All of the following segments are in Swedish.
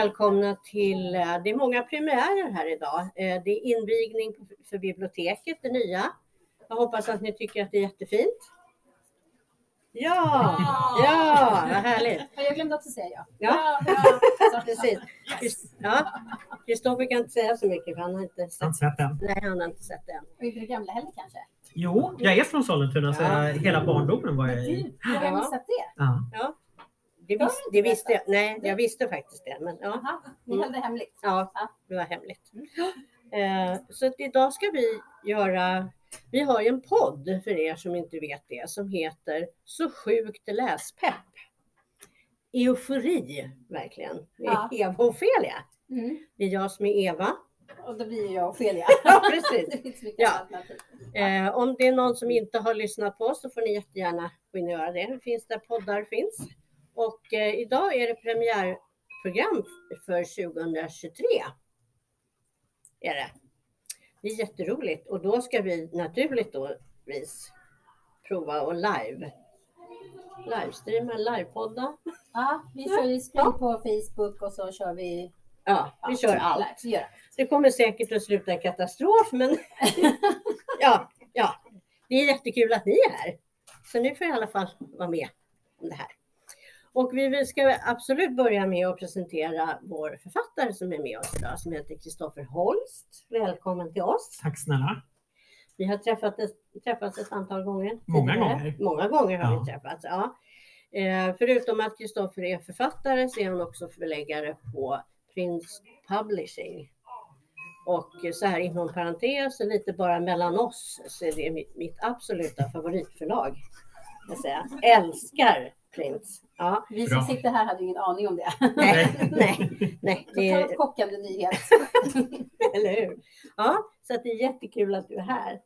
välkomna till, eh, det är många premiärer här idag. Eh, Det är invigning för biblioteket, det nya. Jag hoppas att ni tycker att det är jättefint. Ja, ja, vad härligt. Ja, Jag glömde också säga ja. Ja. bra. Precis. Krist- Ja, Kristoffer kan inte säga så mycket för han har inte sett, inte sett den. nej, han har inte sett den. Och inte det gamla heller kanske? Jo, jag är från Sollentuna så Ja. hela barndomen var jag i. Jag har Ja. missat det. Ja. Det, vis, det visste jag, nej, jag visste faktiskt det. Men, ja. Jaha, ni Mm. höll det hemligt. Ja, Ja. det var hemligt. Eh, så idag ska vi göra, vi har ju en podd för er som inte vet det som heter Så sjukt läspepp. Eufori, verkligen. Är Ja. Eva och Ofelia. Mm. Det är jag som är Eva. Och då blir jag Ofelia. Ja, precis. det Ja. alternativ. Eh, om det är någon som inte har lyssnat på oss så får ni jättegärna gå in och göra det. Det finns där poddar finns. Och eh, idag är det premiärprogram för 2023. Är det. Det är jätteroligt och då ska vi naturligt då vis prova och live livestreama, livepodda. Ja, vi kör ju stream på Facebook och så kör vi... Ja, vi kör allt. Det kommer säkert att sluta i katastrof, men ja, ja, det är jättekul att ni är här. Så nu får jag i alla fall vara med om det här. Och vi ska absolut börja med att presentera vår författare som är med oss idag, som heter Kristoffer Holst. Välkommen till oss. Tack snälla. Vi har träffat ett, träffats ett antal gånger. Många tidigare. gånger. Många gånger har Ja. vi träffats. Ja. Eh, förutom att Kristoffer är författare så är han också förläggare på Prince Publishing. Och så här inom parentes, lite bara mellan oss, så är det mitt, mitt absoluta favoritförlag. Jag säga. Älskar Prince. Ja, Vi som Bra. sitter här hade ingen aning om det. nej, nej, nej. Det är, chockande nyhet. eller hur? Ja, så att det är jättekul att du är här.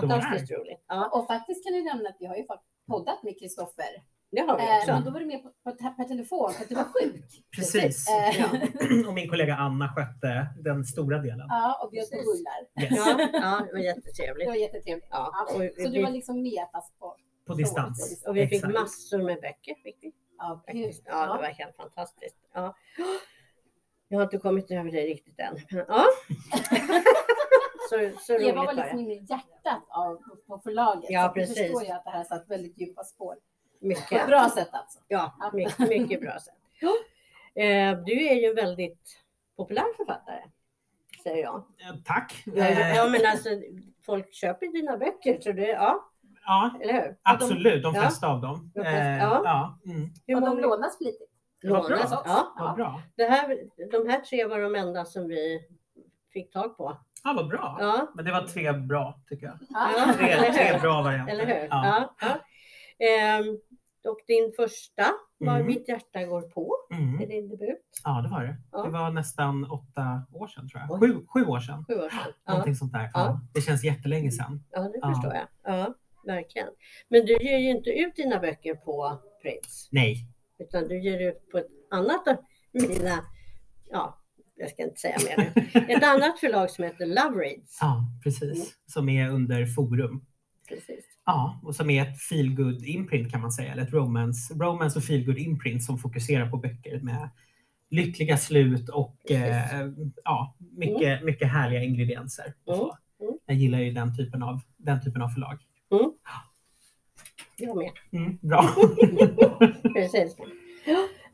Fantastiskt roligt. Ja, Och faktiskt kan jag nämna att vi har ju poddat med Kristoffer. det har vi Eh, också. men då var du med på, på, per telefon för att du var sjuk. Precis. Eh, Ja. Och min kollega Anna skötte den stora delen. Ja, och bjöd på bullar. Yes. Ja, ja, det var Det jättetrevligt. var jättetrevligt. Ja, Ja, och vi, Så du var liksom med fast på... På distans. och vi fick Exakt. massor med böcker. Fick vi, Ja, faktiskt. Ja, det var helt fantastiskt. Ja. Jag har inte kommit över det riktigt än. Ja. så, så Eva var liksom inne i hjärtat av, på förlaget. Ja, så att precis. Förstår ju att det här satt väldigt djupa spår. På ett Mycket, bra sätt alltså. ja, mycket, mycket bra sätt. Eh, du är ju en väldigt populär författare, säger jag. Eh, Tack. Ja, Eh, ja men alltså, folk köper dina böcker, så det, ja, Ja, eller hur? absolut. De flesta av dem. De flesta, Eh, ja. Ja. Mm. Hur Och de många lånas flitigt. Vad bra. lånas? Ja, Vad bra. Det här, de här tre var de enda som vi fick tag på. Ja, vad bra. Ja, Men det var tre bra tycker jag. Ja. Tre, eller tre bra varianter. eller hur? Ja. Ja. ja. Ehm, och din första var Mm. Mitt hjärta går på. Mm. Är din debut? Ja, det var det. Ja. Det var nästan åtta år sedan tror jag. Oj. Sju, sju år sedan. Sju år sedan. Ja, Någonting sånt där. Ja. Ja. Det känns jättelänge sedan. ja det Ja. förstår jag. Ja, verkligen. Men du ger ju inte ut dina böcker på Prince, Nej, utan du ger ut på ett annat av mina, ja, jag ska inte säga mer nu. Ett annat förlag som heter Love Reads. ja precis. Som är under Forum. Precis. Ja, och som är ett feelgood imprint kan man säga. Eller ett romance, romance och feelgood imprint som fokuserar på böcker med lyckliga slut och eh, ja, mycket, mycket härliga ingredienser. Så. Mm. Jag gillar ju den typen av, den typen av förlag. Jag med. Mm, bra. Precis.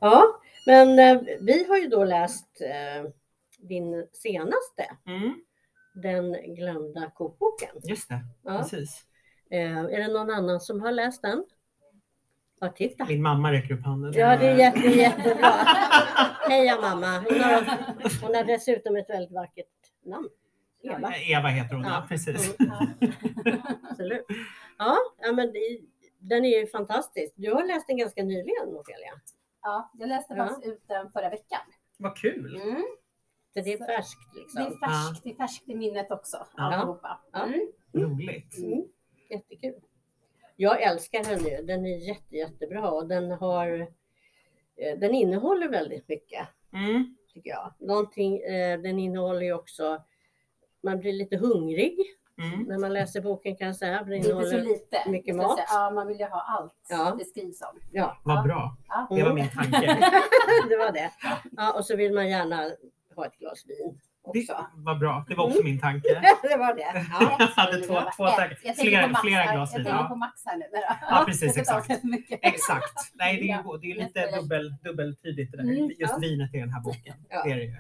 Ja, men eh, vi har ju då läst eh, din senaste, Mm, Den glömda kokboken. just det, Ja. precis. Eh, är det någon annan som har läst den? Ja, titta. Min mamma räcker upp handen. Ja, det är jätte, jättebra. Heja mamma. Hon har, hon har dessutom ett väldigt vackert namn. Eva. Eva heter hon, ja. Ja. precis. Mm, absolut. Ja, ja men det, den är ju fantastisk. Du har läst den ganska nyligen, Ofelia. Ja, jag läste Ja. faktiskt ut den förra veckan. Vad kul! Mm. Så det är färskt Det liksom. är färskt, det är färskt i minnet också. Ja. Alltihopa. Ja. Mm. Roligt. Mm, jättekul. Jag älskar den nu. Den är jätte, jättebra och den har eh, den innehåller väldigt mycket Mm. tycker jag. Någonting, eh, den innehåller ju också, man blir lite hungrig Mm. när man läser boken kan jag säga. för Den Inte så innehåller, lite. mycket mat. säga. Ja, man vill ju ha allt Ja. det skrivs om. ja, Vad Ja. bra. Ja, Ja. Det var min tanke. det var det. Ja, och så vill man gärna ha ett glas vin Det också. var bra. Det var också min tanke. det var det. Jag Ja. hade två, två tankar. Jag Flera, flera glas Jag tänker på. Max här nu. Ja, precis, exakt. Exakt. Nej, det är, det är lite dubbel, dubbeltydigt det där. Mm, Just vinet i den här boken. Det är det ju.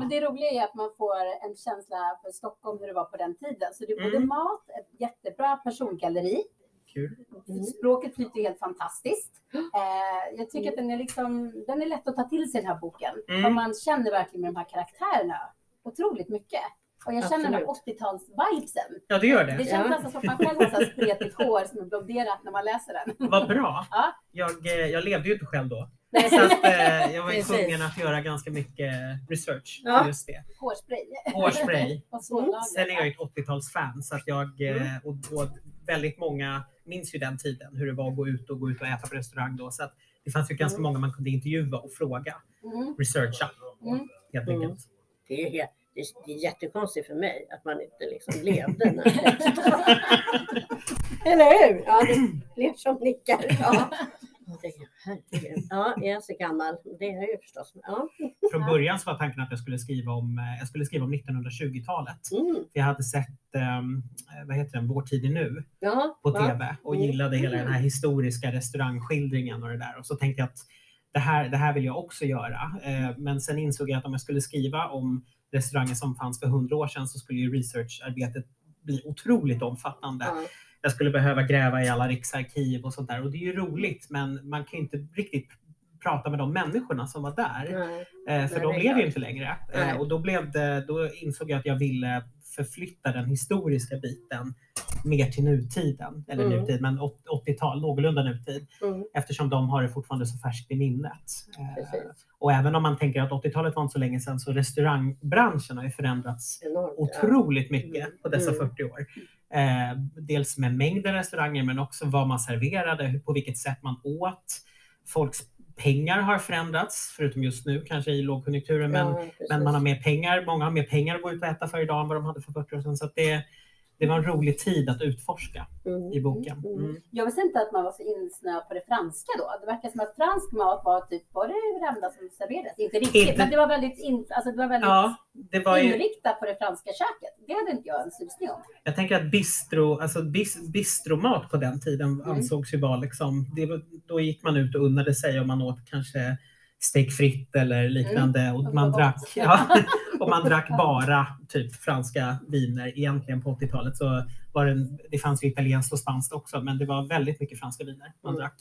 Men det roliga är att man får en känsla för Stockholm hur det var på den tiden. Så det är både Mm. mat, ett jättebra persongalleri. Kul. Mm. Språket flyter helt fantastiskt. Eh, jag tycker att den är, liksom, den är lätt att ta till sig den här boken. Mm. Man känner verkligen med de här karaktärerna otroligt mycket. Och jag känner den här Absolut. 80-tals-vibesen. Ja, det gör Det det. känns Ja. nästan som att man själv har spretigt hår som är blonderat när man läser den. Vad bra. Ja. Jag, eh, jag levde ju inte själv då. Nej, Så att, eh, jag var ju tvungen att göra ganska mycket research Ja. just det. Hårspray. Hårspray. Svårlagat. Sen är jag ju ett 80-talsfan så att jag Mm. eh, och, och väldigt många minns ju den tiden hur det var att gå ut och gå ut och äta på restaurang då. Så att det fanns ju ganska Mm. många man kunde intervjua och fråga, Mm. researcha Mm. helt Mm. enkelt. Det är, helt, det, är, det är jättekonstigt för mig att man inte liksom levde när Eller hur? Ja, det är fler som nickar. Ja. Herregud. Ja, jag är så gammal. Det är jag ju förstås. Ja. Från början så var tanken att jag skulle skriva om, eh, jag skulle skriva om 1920-talet. Mm. Jag hade sett, ehm, vad heter den, Vår tid är nu Ja, på va? TV och Mm. gillade hela den här historiska restaurangskildringen och det där. Och så tänkte jag att det här, det här vill jag också göra. Eh, Men sen insåg jag att om jag skulle skriva om restauranger som fanns för hundra år sedan så skulle ju researcharbetet bli otroligt omfattande. Ja. Jag skulle behöva gräva i alla riksarkiv och sånt där. Och det är ju roligt men man kan ju inte riktigt prata med de människorna som var där. Eh, för Nej, de lever ju inte längre. Eh, och då, blev det, då insåg jag att jag ville förflytta den historiska biten mer till nutiden. Eller Mm. nutid, men åt- 80-tal, någorlunda nutid. Mm. Eftersom de har det fortfarande så färskt i minnet. Eh, Precis. och även om man tänker att 80-talet var inte så länge sedan så restaurangbranschen har ju förändrats Enormt. ja. otroligt mycket Mm. på dessa Mm. 40 år. Eh, dels med mängden restauranger men också vad man serverade, på vilket sätt man åt. Folks pengar har förändrats, förutom just nu kanske i lågkonjunkturen. Men, Ja, men man har mer pengar, många har mer pengar att gå ut och äta för idag än vad de hade för 40 år sedan. Så att det, det var en rolig tid att utforska Mm. i boken. Mm. Mm. Jag visste inte att man var så insnöad på det franska då. Det verkar som att fransk mat var typ var det enda som serverades. Inte riktigt, Inte- men det var väldigt, in, alltså det var väldigt Ja, det var ju, inriktat på det franska köket. Det hade inte jag en susning om. jag tänker att bistro, alltså bis, bistromat på den tiden Mm. ansågs ju vara liksom, det då gick man ut och unnade sig om man åt kanske steak fritt eller liknande Mm. och man drack, ja, man drack bara typ franska viner egentligen på 80-talet så var det, det fanns ju italienskt och spanskt också men det var väldigt mycket franska viner man Mm. drack.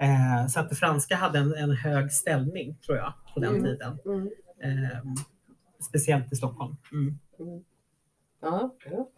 Eh, så att det franska hade en, en hög ställning tror jag på den Mm. tiden. Eh, speciellt i Stockholm. Mm. Mm. Ja, ja.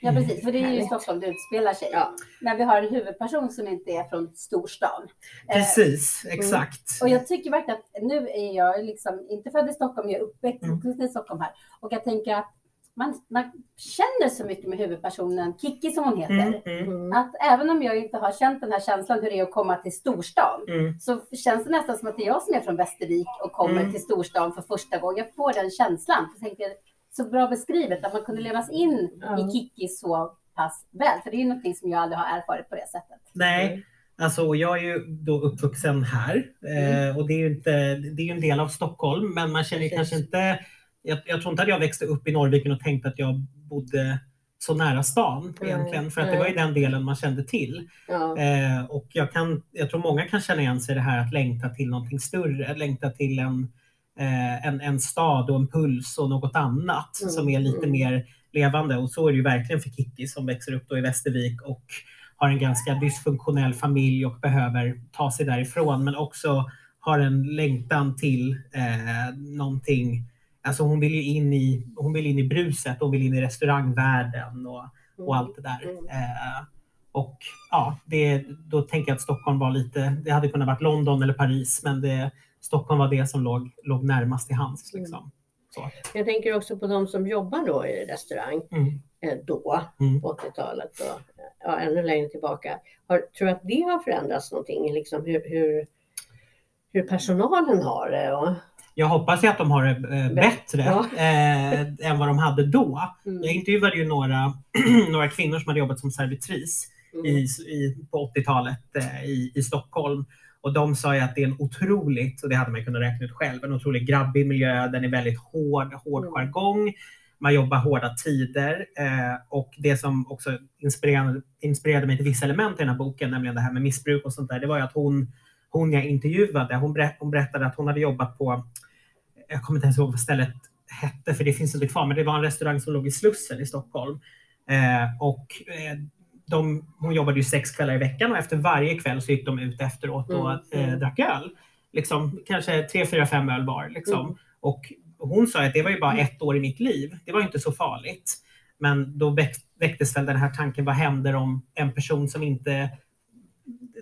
Ja precis, för det är ju i Härligt. Stockholm det utspelar sig. Ja. Men vi har en huvudperson som inte är från storstan. Eh, Precis, exakt. Och jag tycker verkligen att nu är jag liksom inte född i Stockholm, jag är uppväxt Mm. i Stockholm här. Och jag tänker att man, man känner så mycket med huvudpersonen Kiki som hon heter. Mm, mm, Mm. Att även om jag inte har känt den här känslan hur det är att komma till storstan mm. så känns det nästan som att det är jag som är från Västervik och kommer Mm. till storstan för första gången. Jag får den känslan. Jag tänker, så bra beskrivet att man kunde levas in i Kiki så pass väl. För det är ju någonting som jag aldrig har erfarit på det sättet. Nej, alltså jag är ju då uppvuxen här eh, och det är ju inte, det är en del av Stockholm men man känner Precis. kanske inte, jag, jag tror inte att jag växte upp i Norrviken och tänkte att jag bodde så nära stan Nej, egentligen för att det nej. var ju den delen man kände till. Ja. Eh, och jag, kan, jag tror många kan känna igen sig i det här att längta till någonting större, längta till en, eh, en, en stad och en puls och något annat Mm, som är lite mm. mer levande. Och så är det ju verkligen för Kikki som växer upp då i Västervik och har en ganska dysfunktionell familj och behöver ta sig därifrån men också har en längtan till eh, någonting Alltså hon vill ju in i, hon vill in i bruset, hon vill in i restaurangvärlden och, och allt det där. Mm. Eh, och ja, det, då tänker jag att Stockholm var lite, det hade kunnat varit London eller Paris, men det, Stockholm var det som låg, låg närmast till hands. Liksom. Så. Jag tänker också på de som jobbar då i restaurang Mm. eh, då Mm. på 80-talet och ja, ännu längre tillbaka. Har, tror du att det har förändrats någonting? Liksom hur, hur, hur personalen har det? Och, Jag hoppas ju att de har det eh, bättre Ja. eh, än vad de hade då. mm, Jag intervjuade ju några, några kvinnor som hade jobbat som servitris mm, i, i, på 80-talet eh, i, i Stockholm. Och de sa ju att det är en otroligt, och det hade man kunnat räkna ut själv, en otroligt grabbig miljö. Den är väldigt hård, hård Mm. jargong. Man jobbar hårda tider. Eh, och det som också inspirerade, inspirerade mig till vissa element i den här boken, nämligen det här med missbruk och sånt där, det var ju att hon, hon jag intervjuade, hon, berätt, hon berättade att hon hade jobbat på, jag kommer inte ens ihåg vad stället hette, för det finns inte kvar, men det var en restaurang som låg i Slussen i Stockholm. Eh, och eh, de, hon jobbade ju sex kvällar i veckan och efter varje kväll så gick de ut efteråt och Mm, eh, mm. drack öl. Liksom, kanske tre, fyra, fem öl var. Liksom. Mm. Och hon sa att det var ju bara ett år i mitt liv. Det var inte så farligt. Men då väck, väcktes väl den här tanken, vad händer om en person som inte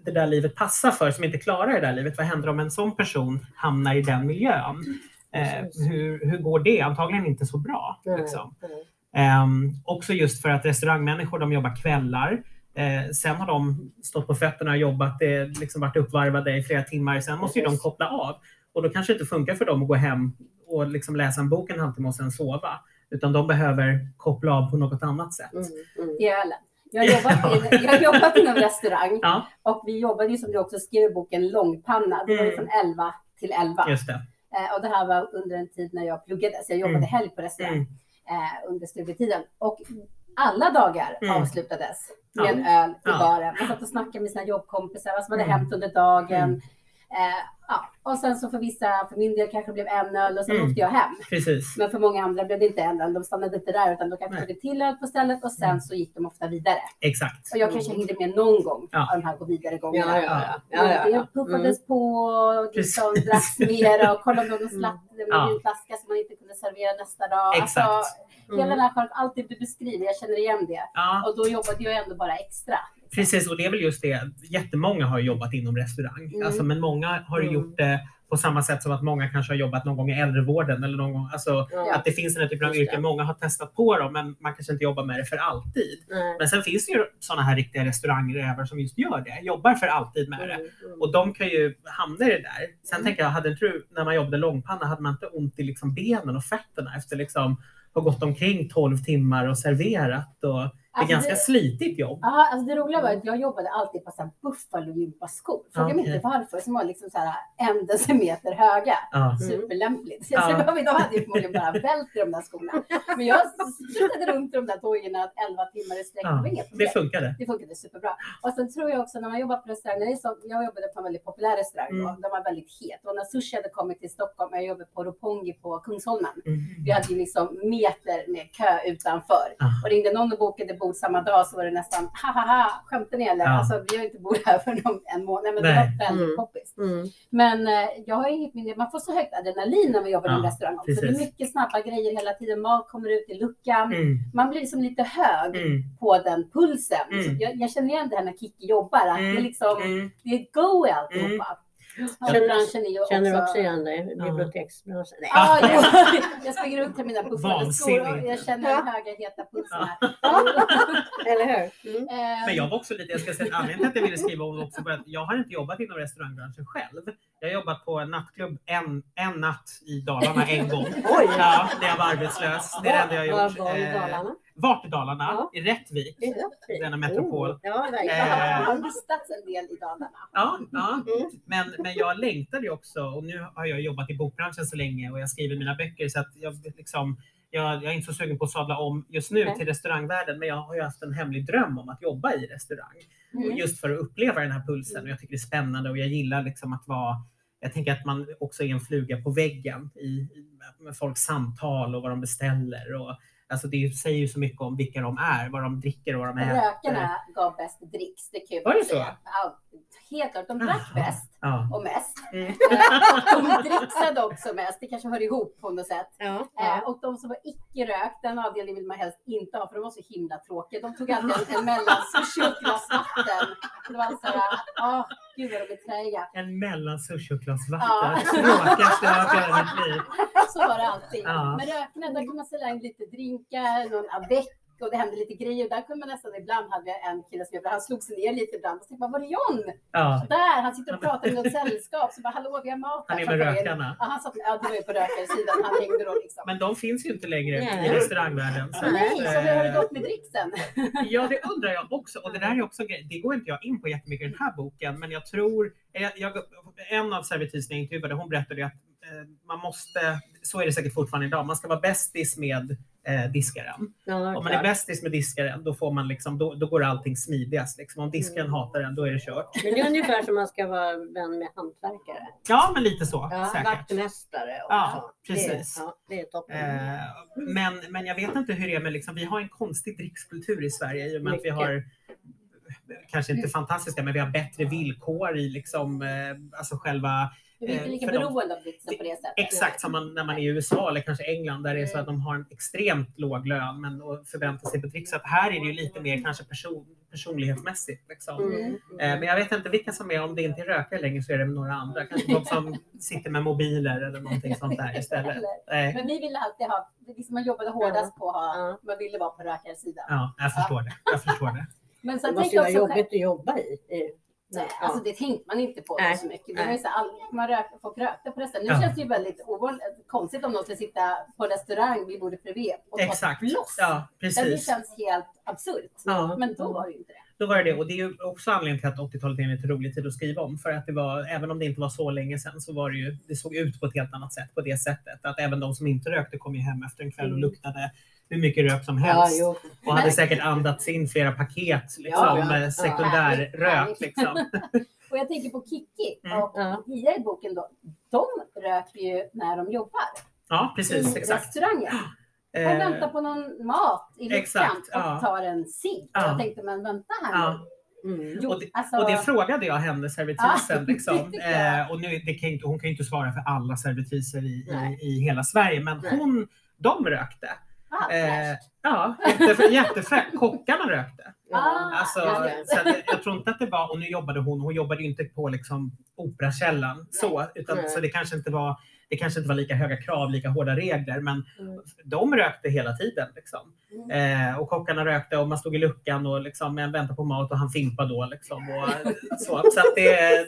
det där livet passar för, som inte klarar det där livet. Vad händer om en sån person hamnar i den miljön? Eh, hur, hur går det? Antagligen inte så bra. Liksom. nej. Ehm, också just för att restaurangmänniskor de jobbar kvällar. Eh, sen har de stått på fötterna och jobbat, det liksom varit uppvarvade i flera timmar. Sen måste ju de koppla av. Och då kanske det inte funkar för dem att gå hem och liksom läsa en bok en halvtimme och sen sova. Utan de behöver koppla av på något annat sätt. Mm, mm. Jag har jobbat, i, jag har jobbat inom restaurang Ja, och vi jobbade ju som du också skrev i boken långpanna. Det var ju Mm. från 11 till 11. just det. Eh, och det här var under en tid när jag pluggade, så jag jobbade Mm. helg på restaurang Mm. Eh, under studietiden. Och alla dagar Mm. avslutades med Ja. en öl i Ja. baren. Man satt och snackade med sina jobbkompisar, vad som hade Mm. hänt under dagen. Mm. Eh, ja. Och sen så för vissa, för min del kanske det blev en öl och sen Mm. åkte jag hem. Precis. Men för många andra blev det inte en öl, de stannade inte där utan de kanske tog ett till öl på stället och sen Mm. så gick de ofta vidare. Exakt. Och jag kanske hängde med någon gång Ja. av de här gå vidare gångerna. Ja, ja, ja. ja, ja, puffades på och liksom dracks mer och kollade om de slapp med Ja. en vinflaska som man inte kunde servera nästa dag. Exakt. Alltså, hela Mm. den här allt det du beskriver, jag känner igen det. Ja, Och då jobbade jag ändå bara extra. Precis. Och det är väl just det. Jättemånga har jobbat inom restaurang. Mm. Alltså, men många har Mm. gjort det på samma sätt som att många kanske har jobbat någon gång i äldrevården eller någon gång. Alltså, Ja. Att det finns den här typen av yrken. Många har testat på dem men man kanske inte jobbar med det för alltid. Nej. Men sen finns det ju sådana här riktiga restaurangrävar som just gör det. Jobbar för alltid med det. Mm, mm. Och de kan ju hamna i det där. Sen Mm. tänker jag, hade inte du, när man jobbade långpanna, hade man inte ont i liksom benen och fötterna efter liksom ha gått omkring 12 timmar och serverat? Och det är Alltså, ganska det- slitigt jobb. Ja, alltså det roliga var att jag jobbade alltid på så här buffalogympaskor. Fråga mig Okej. inte varför, som var liksom så här en decimeter höga. Ja. Superlämpligt. Så Ja. jag då hade jag förmodligen bara vält i de där skorna. Men jag sprutade runt i de där dojorna 11 timmar i sträck. Det inget problem. det funkade. Det funkade superbra. Och sen tror jag också när man jobbar på restaurang, det är så, jag jobbade på en väldigt populär restaurang Mm. den var väldigt het. Och när sushi hade kommit till Stockholm, jag jobbade på Roppongi på Kungsholmen. Mm. Vi hade ju liksom meter med kö utanför. Ah. Och ringde någon och bokade bord samma dag så var det nästan ha skämtar ni eller? Ja. Alltså vi har inte bord här för någon, en månad. Men Nej. det var väldigt Mm. poppis. Mm. Men eh, jag har inget minne, man får så högt adrenalin när man jobbar i en restaurang. också. det är mycket snabba grejer hela tiden, mat kommer ut i luckan. Mm. Man blir liksom lite hög Mm. på den pulsen. Mm. Så jag, jag känner igen det här när Kikki jobbar, att det är Mm. liksom, Mm. det är go i alltihopa. Känner- branschen är ju Känner du också... också igen dig? Biblioteksbranschen? Nej. Ja, jo, jag springer runt till mina puffade skor och jag känner den höga heta pulsen. Eller hur? Mm. Eh, Men jag var också lite, jag ska säga anledningen till att jag ville skriva om det också, för att jag har inte jobbat inom restaurangbranschen själv. Jag har jobbat på en nattklubb en, en natt i Dalarna en gång. Oj! Ja, när jag var arbetslös. Det är det enda jag har Var gjort. var i Eh, Dalarna? Vart i Dalarna? Ja. I Rättvik. Rättvik. Denna metropol. Oh, Ja, Jag verkligen. Eh, har vistats en del i Dalarna. Ja, ja. Mm. Men, men jag längtade ju också och nu har jag jobbat i bokbranschen så länge och jag skriver mina böcker så att jag liksom jag, jag är inte så sugen på att sadla om just nu Nej. till restaurangvärlden men jag har ju haft en hemlig dröm om att jobba i restaurang. Och Mm. just för att uppleva den här pulsen och jag tycker det är spännande och jag gillar liksom att vara jag tänker att man också är en fluga på väggen i, i med folks samtal och vad de beställer. Och, alltså det säger ju så mycket om vilka de är, vad de dricker och vad de äter. Rökarna gav bäst dricks, det kan jag Var det så? Ja, helt klart, de drack Jaha. bäst Ja. och mest. Mm. Eh, De dricksade också mest, det kanske hör ihop på något sätt. Ja, Eh, ja. Och de som var icke-rökt, den avdelningen vill man helst inte ha för de var så himla tråkiga. De tog alltid en, en mellan sushi och ett glas vatten. Det var så här, åh gud vad de är träiga. En mellan sushi och glas vatten. Tråkigaste jag har hört i mitt liv. Så var det alltid. Ja. Men rökarna, där kan man sälja in lite drinkar, någon avec och det hände lite grejer. Och där kunde man nästan ibland, hade jag en kille som jobbade, han slog sig ner lite ibland och så tänkte man, var är John? Ja, Där, han sitter och pratar med något sällskap. Så bara, hallå vi har mat han här." är Så med rökarna. Ja, han satt, ja, det var ju på rökarsidan han hängde då liksom. Men de finns ju inte längre Nej. i restaurangvärlden. Så Nej, att, så hur har det eh, gått med dricksen? Ja, det undrar jag också. Och det där är också. Det går inte jag in på jättemycket i den här boken, men jag tror, jag, jag, en av servitriserna jag intervjuade, hon berättade att eh, man måste, så är det säkert fortfarande idag, man ska vara bästis med eh, diskaren. Ja, Om man är bästis med diskaren, då, får man liksom, då, då går allting smidigast. Liksom. Om diskaren Mm. hatar den, då är det kört. Men det är ungefär som man ska vara vän med hantverkare. Ja, men lite så Ja, säkert. vaktmästare och Ja, så. precis. Det, ja, det är toppen. Eh, men, men jag vet inte hur det är med, liksom, vi har en konstig drickskultur i Sverige i och med att vi Mycket. har kanske inte fantastiska, men vi har bättre villkor i liksom, eh, alltså själva Vi är inte lika beroende av dricksen på det sättet. Exakt som man, när man är i USA eller kanske England där det är så att de har en extremt låg lön men och förväntar sig. Så att här är det ju lite mer kanske person, personlighetsmässigt. Liksom. Mm. Eh, Men jag vet inte vilka som är, om det inte är rökare längre så är det några andra. Kanske de som sitter med mobiler eller någonting sånt där istället. Nej. Men vi ville alltid ha, det liksom man jobbade hårdast på att ha, Ja. man ville vara på rökarsidan. Ja, jag förstår det. Jag förstår det. Men Det sen måste tänkte ju jag vara jobbigt att jobba i. Nej, ja. alltså det tänkte man inte på så mycket. Det Nej. så all, man rök, folk rökte på restaurang. Nu Ja. känns det ju väldigt ovanligt, konstigt om någon skulle sitta på restaurang vid bordet bredvid och ta Exakt. bloss. Ja, Det precis. känns helt absurt. Ja. Men då var det ju inte det. Då var det det. Och det är ju också anledningen till att 80-talet är en lite rolig tid att skriva om. För att det var, även om det inte var så länge sedan, så var det ju, det såg ut på ett helt annat sätt på det sättet. Att även de som inte rökte kom ju hem efter en kväll och Mm. luktade hur mycket rök som Ja, helst. jo. och hade säkert andats in flera paket liksom, Ja, ja. med sekundär Härligt, rök. härligt. Liksom. Och jag tänker på Kiki Mm. och Ja. Pia i boken då. De röker ju när de jobbar Ja, precis. i Exakt. restaurangen. Och Eh, väntar på någon mat i luckan och ja. tar en cigg. Ja. Jag tänkte, men vänta här Ja. nu. Mm. Jo, Och det- alltså, Och det frågade jag henne, servitrisen. Ja, liksom. eh, och nu, det kan inte, hon kan ju inte svara för alla servitriser i, i, i hela Sverige, men Nej. hon, de rökte. Ah, Eh, ja, jättefräckt. Kockarna rökte. Ja. Alltså, ja, så att, jag tror inte att det var, och nu jobbade hon, hon jobbade ju inte på liksom Operakällan så, utan, så det kanske inte var det kanske inte var lika höga krav, lika hårda regler, men Mm. de rökte hela tiden. Liksom. Eh, och kockarna rökte och man stod i luckan och liksom, men väntade på mat och han fimpade då. Liksom, och, så så att det,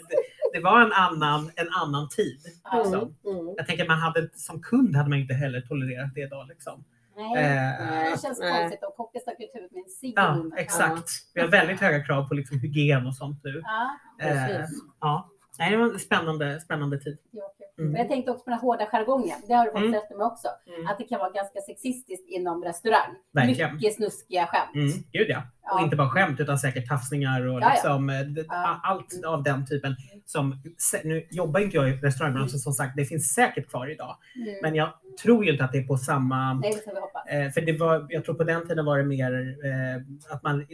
det var en annan, en annan tid. Ja. Liksom. Mm. Mm. Jag tänker man hade, som kund hade man inte heller tolererat det idag. Liksom. Nej, Eh, det känns nej. konstigt. Och kocken stack ut huvudet med en i ja, exakt. Vi har väldigt höga krav på liksom, hygien och sånt nu. Ja, Eh, Precis. ja. Nej, det var en spännande, spännande tid. kul. Mm. Och jag tänkte också på den hårda jargongen. Det har du fått Mm. rätt med också. Mm. Att det kan vara ganska sexistiskt inom restaurang. Verkligen. Mycket snuskiga skämt. Mm, gud ja. Och Ja. inte bara skämt utan säkert tafsningar och Ja, liksom, eh, Ja. allt av den typen. Som, nu jobbar inte jag i restaurangbranschen som sagt, det finns säkert kvar idag. Mm. Men jag tror ju inte att det är på samma... Nej, det får vi hoppas. Eh, för det var, jag tror på den tiden var det mer eh, att man,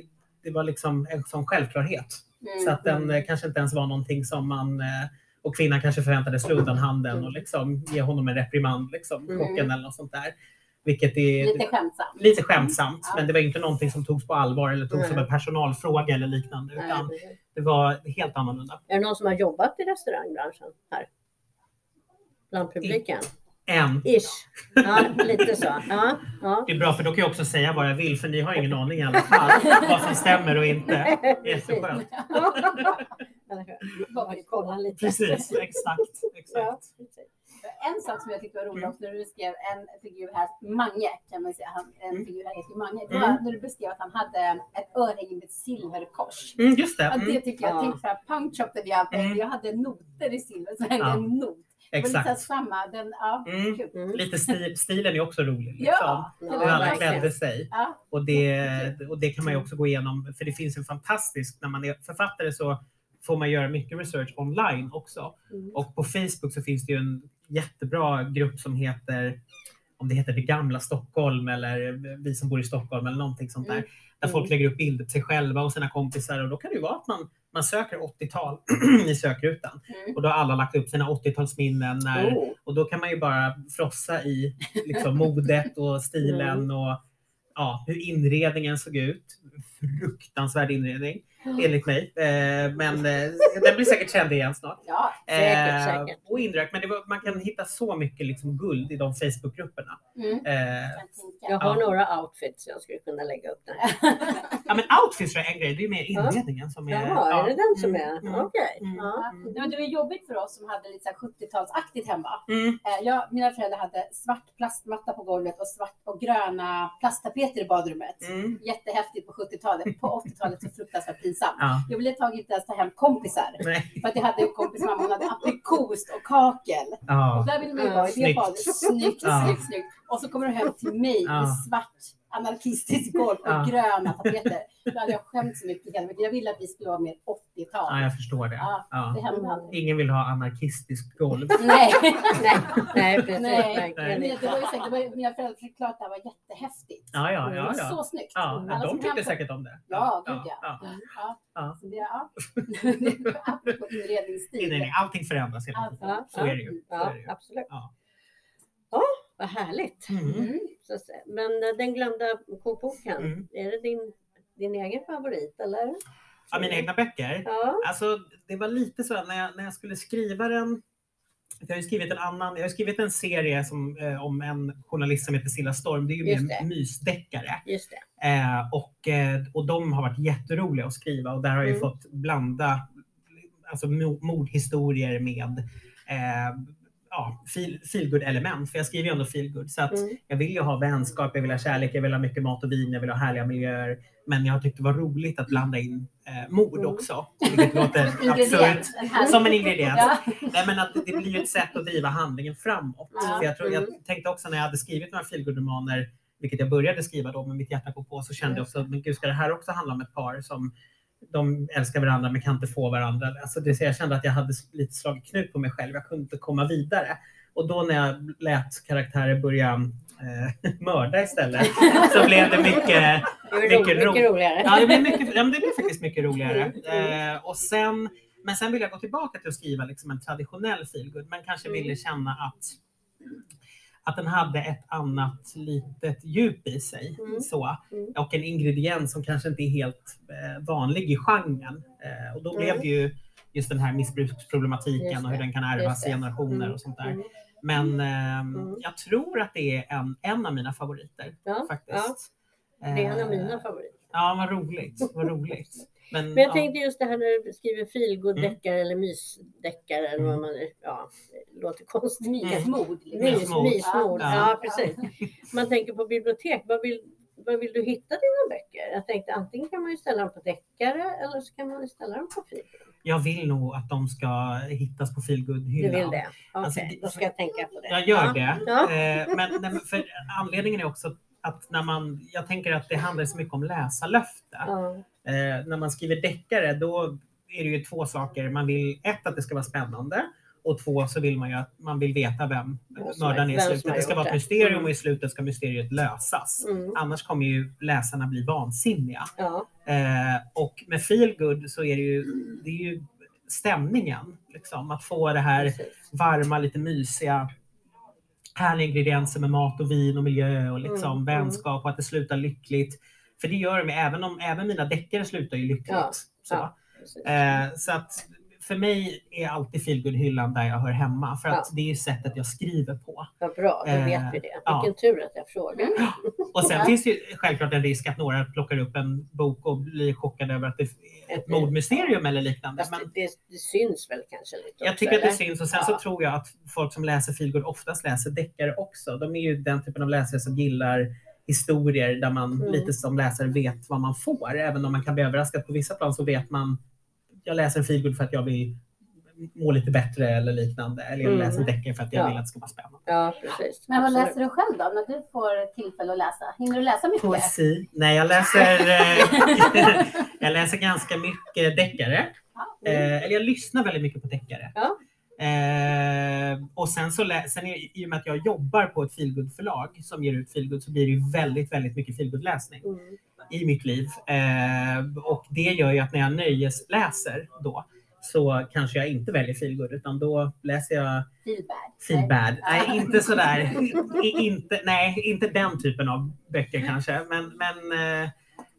det var liksom en sån självklarhet. Mm. Så att den kanske inte ens var någonting som man och kvinnan kanske förväntades slå undan handen och liksom ge honom en reprimand, liksom, Mm. kocken eller något sånt där. Vilket är Lite skämtsamt. lite skämtsamt, Ja. men det var inte någonting som togs på allvar eller togs Nej. som en personalfråga eller liknande. Utan precis. det var helt annorlunda. Är det någon som har jobbat i restaurangbranschen här? Bland publiken? En. Ish. Ja, lite så. Ja, ja. Det är bra för då kan jag också säga vad jag vill för ni har ingen aning i alla fall vad som stämmer och inte. Jätteskönt. Eller hur? Bara kolla lite. Precis, exakt. Exakt. En sak som jag tyckte var rolig Mm. också när du skrev en figur här, Mange kan man säga, han, en Mm. figur här heter Mange. Det Mm. var när du beskrev att han hade ett örhänge med ett silverkors. Mm, just det. Ja, det Mm, tycker jag, Ja. tänk så här, punch shop där vi Mm. jag hade noter i silver, så hängde Ja. en not. Var lite exakt. samma, den, ja, Mm. Mm. Lite stil, stilen är också rolig. Liksom. Ja, Ja, Hur alla verkligen. klädde sig. Ja, Och det, och det kan man ju också gå igenom, för det finns en fantastisk, när man är författare så får man göra mycket research online också. Mm. Och på Facebook så finns det ju en jättebra grupp som heter, om det heter Det gamla Stockholm eller Vi som bor i Stockholm eller någonting sånt där. Mm. Där folk Mm. lägger upp bilder på sig själva och sina kompisar och då kan det ju vara att man, man söker 80-tal i sökrutan. mm. Och då har alla lagt upp sina 80-talsminnen när, Oh. och då kan man ju bara frossa i liksom, modet och stilen Mm. och ja, hur inredningen såg ut. Fruktansvärd inredning. enligt mig. Eh, men eh, den blir säkert trendig igen snart. Ja, Säkert, Eh, säkert. Och indirekt, men det var, man kan hitta så mycket liksom guld i de Facebookgrupperna. mm. Eh. Jag har Ja. några outfits jag skulle kunna lägga upp där. ja, men outfits är en grej, det är mer inredningen som är... Jaha, ja. är det den som Mm, är? mm, Okej. mm, Ja. Ja, men det var jobbigt för oss som hade lite så här 70-talsaktigt hemma. Mm. Jag, mina föräldrar hade svart plastmatta på golvet och svart och gröna plasttapeter i badrummet. Mm. Jättehäftigt på 70-talet. På 80-talet så fruktansvärt pinsamt. Ja. Jag ville ett tag inte ens ta hem kompisar. Nej. För att jag hade en kompis mamma, hon hade aprikost och kakel. Och Ja. där ville man ju vara i det badet. Snyggt, snyggt, snyggt. Och så kommer du hem till mig med svart anarkistisk golv och Ja. gröna tapeter. Då hade jag skämt så mycket hela. Jag ville att vi skulle vara mer 80-tal. ja, jag förstår det. Ja. Ja. Det hände aldrig. Ingen vill ha anarkistiskt golv. Nej. Nej, nej, precis. Nej, Men det var ju säkert, det var, mina föräldrar förklarade att det här var jättehäftigt. Ja, ja, Det ja. var ja. så snyggt. ja Alla de tyckte säkert om det. Ja, gud ja. ja. Ja. Ja. Så det, ja. Apropå inredningsstil. Nej, nej, nej, allting förändras hela tiden. Ja, Så är det ju. Ja, absolut. Ja. Ja, vad härligt. Mm. Säga. Men eh, den glömda kokboken, Mm. är det din, din egen favorit eller? Ja, mina egna böcker. Ja. Alltså, det var lite så när jag, när jag skulle skriva den. Jag har ju skrivit en annan, jag har skrivit en serie som, eh, om en journalist som heter Silla Storm. Det är ju Just mer det. mysdeckare. Just det. Eh, och, eh, och de har varit jätteroliga att skriva och där har jag ju Mm. fått blanda alltså, mo- mordhistorier med eh, ja, feel, feelgood element. För jag skriver ju ändå feelgood. Så att Mm. jag vill ju ha vänskap, jag vill ha kärlek, jag vill ha mycket mat och vin, jag vill ha härliga miljöer. Men jag tyckte det var roligt att blanda in eh, mord Mm. också. Vilket låter absurt. Som en ingrediens. Ja. Nej, men att det blir ju ett sätt att driva handlingen framåt. Ja. För jag, tror, jag Mm. tänkte också när jag hade skrivit några feelgood-romaner, vilket jag började skriva då med mitt hjärta går på, så kände jag också att men gud, ska det här också handla om ett par som de älskar varandra men kan inte få varandra. Alltså det, så jag kände att jag hade lite slagit knut på mig själv. Jag kunde inte komma vidare. Och då när jag lät karaktärer börja eh, mörda istället så blev det mycket Det Mycket ro- mycket roligare. Ja, det blev, mycket, ja, men det blev faktiskt mycket roligare. Mm. Eh, och sen, men sen vill jag gå tillbaka till att skriva liksom en traditionell feelgood, men kanske Mm. ville känna att, att den hade ett annat litet djup i sig. Mm. Så. Mm. Och en ingrediens som kanske inte är helt eh, vanlig i genren. Eh, och då blev Mm. det ju just den här missbruksproblematiken och hur den kan ärvas i generationer Mm. och sånt där. Mm. Men Mm. jag tror att det är en, en av mina favoriter Ja, faktiskt. det är en av Eh, mina favoriter. Ja, vad roligt. Vad roligt. Men, Men jag ja. tänkte just det här när du skriver feelgood-deckare Mm. eller mysdeckare eller vad man ja, låter konstigt. Mysmord. Mys, Mysmord. mysmord. Ja. Ja, precis. Man tänker på bibliotek. Vad vill, vad vill du hitta dina böcker? Jag tänkte antingen kan man ju ställa dem på deckare eller så kan man ju ställa dem på feelgood. Jag vill nog att de ska hittas på Du feelgood-hyllan. vill det? Okej, Alltså, det- då ska jag tänka på det. Jag gör ja. det. Ja. Eh, men, nej, men för anledningen är också att när man, jag tänker att det handlar så mycket om läsarlöfte. Ja. Eh, när man skriver deckare då är det ju två saker. Man vill ett att det ska vara spännande och två så vill man ju att man vill veta vem mördaren är i slutet. Det ska vara ett mysterium Mm. och i slutet ska mysteriet lösas. Mm. Annars kommer ju läsarna bli vansinniga. Ja. Eh, och med feelgood så är det ju, det är ju stämningen. Liksom, att få det här Precis. varma, lite mysiga, härliga ingredienser med mat och vin och miljö och liksom Mm, vänskap och att det slutar lyckligt. För det gör det, även om även mina deckare slutar ju lyckligt. Ja, Så. ja. Eh, så att för mig är alltid feelgood-hyllan där jag hör hemma. För att Ja. det är ju sättet jag skriver på. Vad bra, då eh, vet vi det. ja. Vilken tur att jag frågar. Och sen Ja. finns det ju självklart en risk att några plockar upp en bok och blir chockade över att det är ett mordmysterium eller liknande. Men det, det, det syns väl kanske lite jag också, tycker att det syns och sen Ja. så tror jag att folk som läser feelgood oftast läser deckare också. De är ju den typen av läsare som gillar historier där man Mm. lite som läsare vet vad man får. Även om man kan bli överraskad på vissa plan så vet man jag läser en feelgood för att jag vill må lite bättre eller liknande. Eller jag Mm. läser en deckare för att jag Ja. vill att det ska vara spännande. Ja, precis. Men vad Absolut. läser du själv då, när du får tillfälle att läsa? Hinner du läsa mycket? Poesi? Nej, jag läser, eh, jag läser ganska mycket deckare. Ja. Eh, eller jag lyssnar väldigt mycket på deckare. Ja. Eh, och sen så sen är, i och med att jag jobbar på ett feelgood-förlag som ger ut feelgood så blir det ju väldigt, väldigt mycket feelgood-läsning Mm. i mitt liv. Eh, och det gör ju att när jag nöjesläser då så kanske jag inte väljer feelgood utan då läser jag Feelbad. feel bad. Nej. Nej, inte sådär. Inte, nej, inte den typen av böcker kanske. Men, men, eh,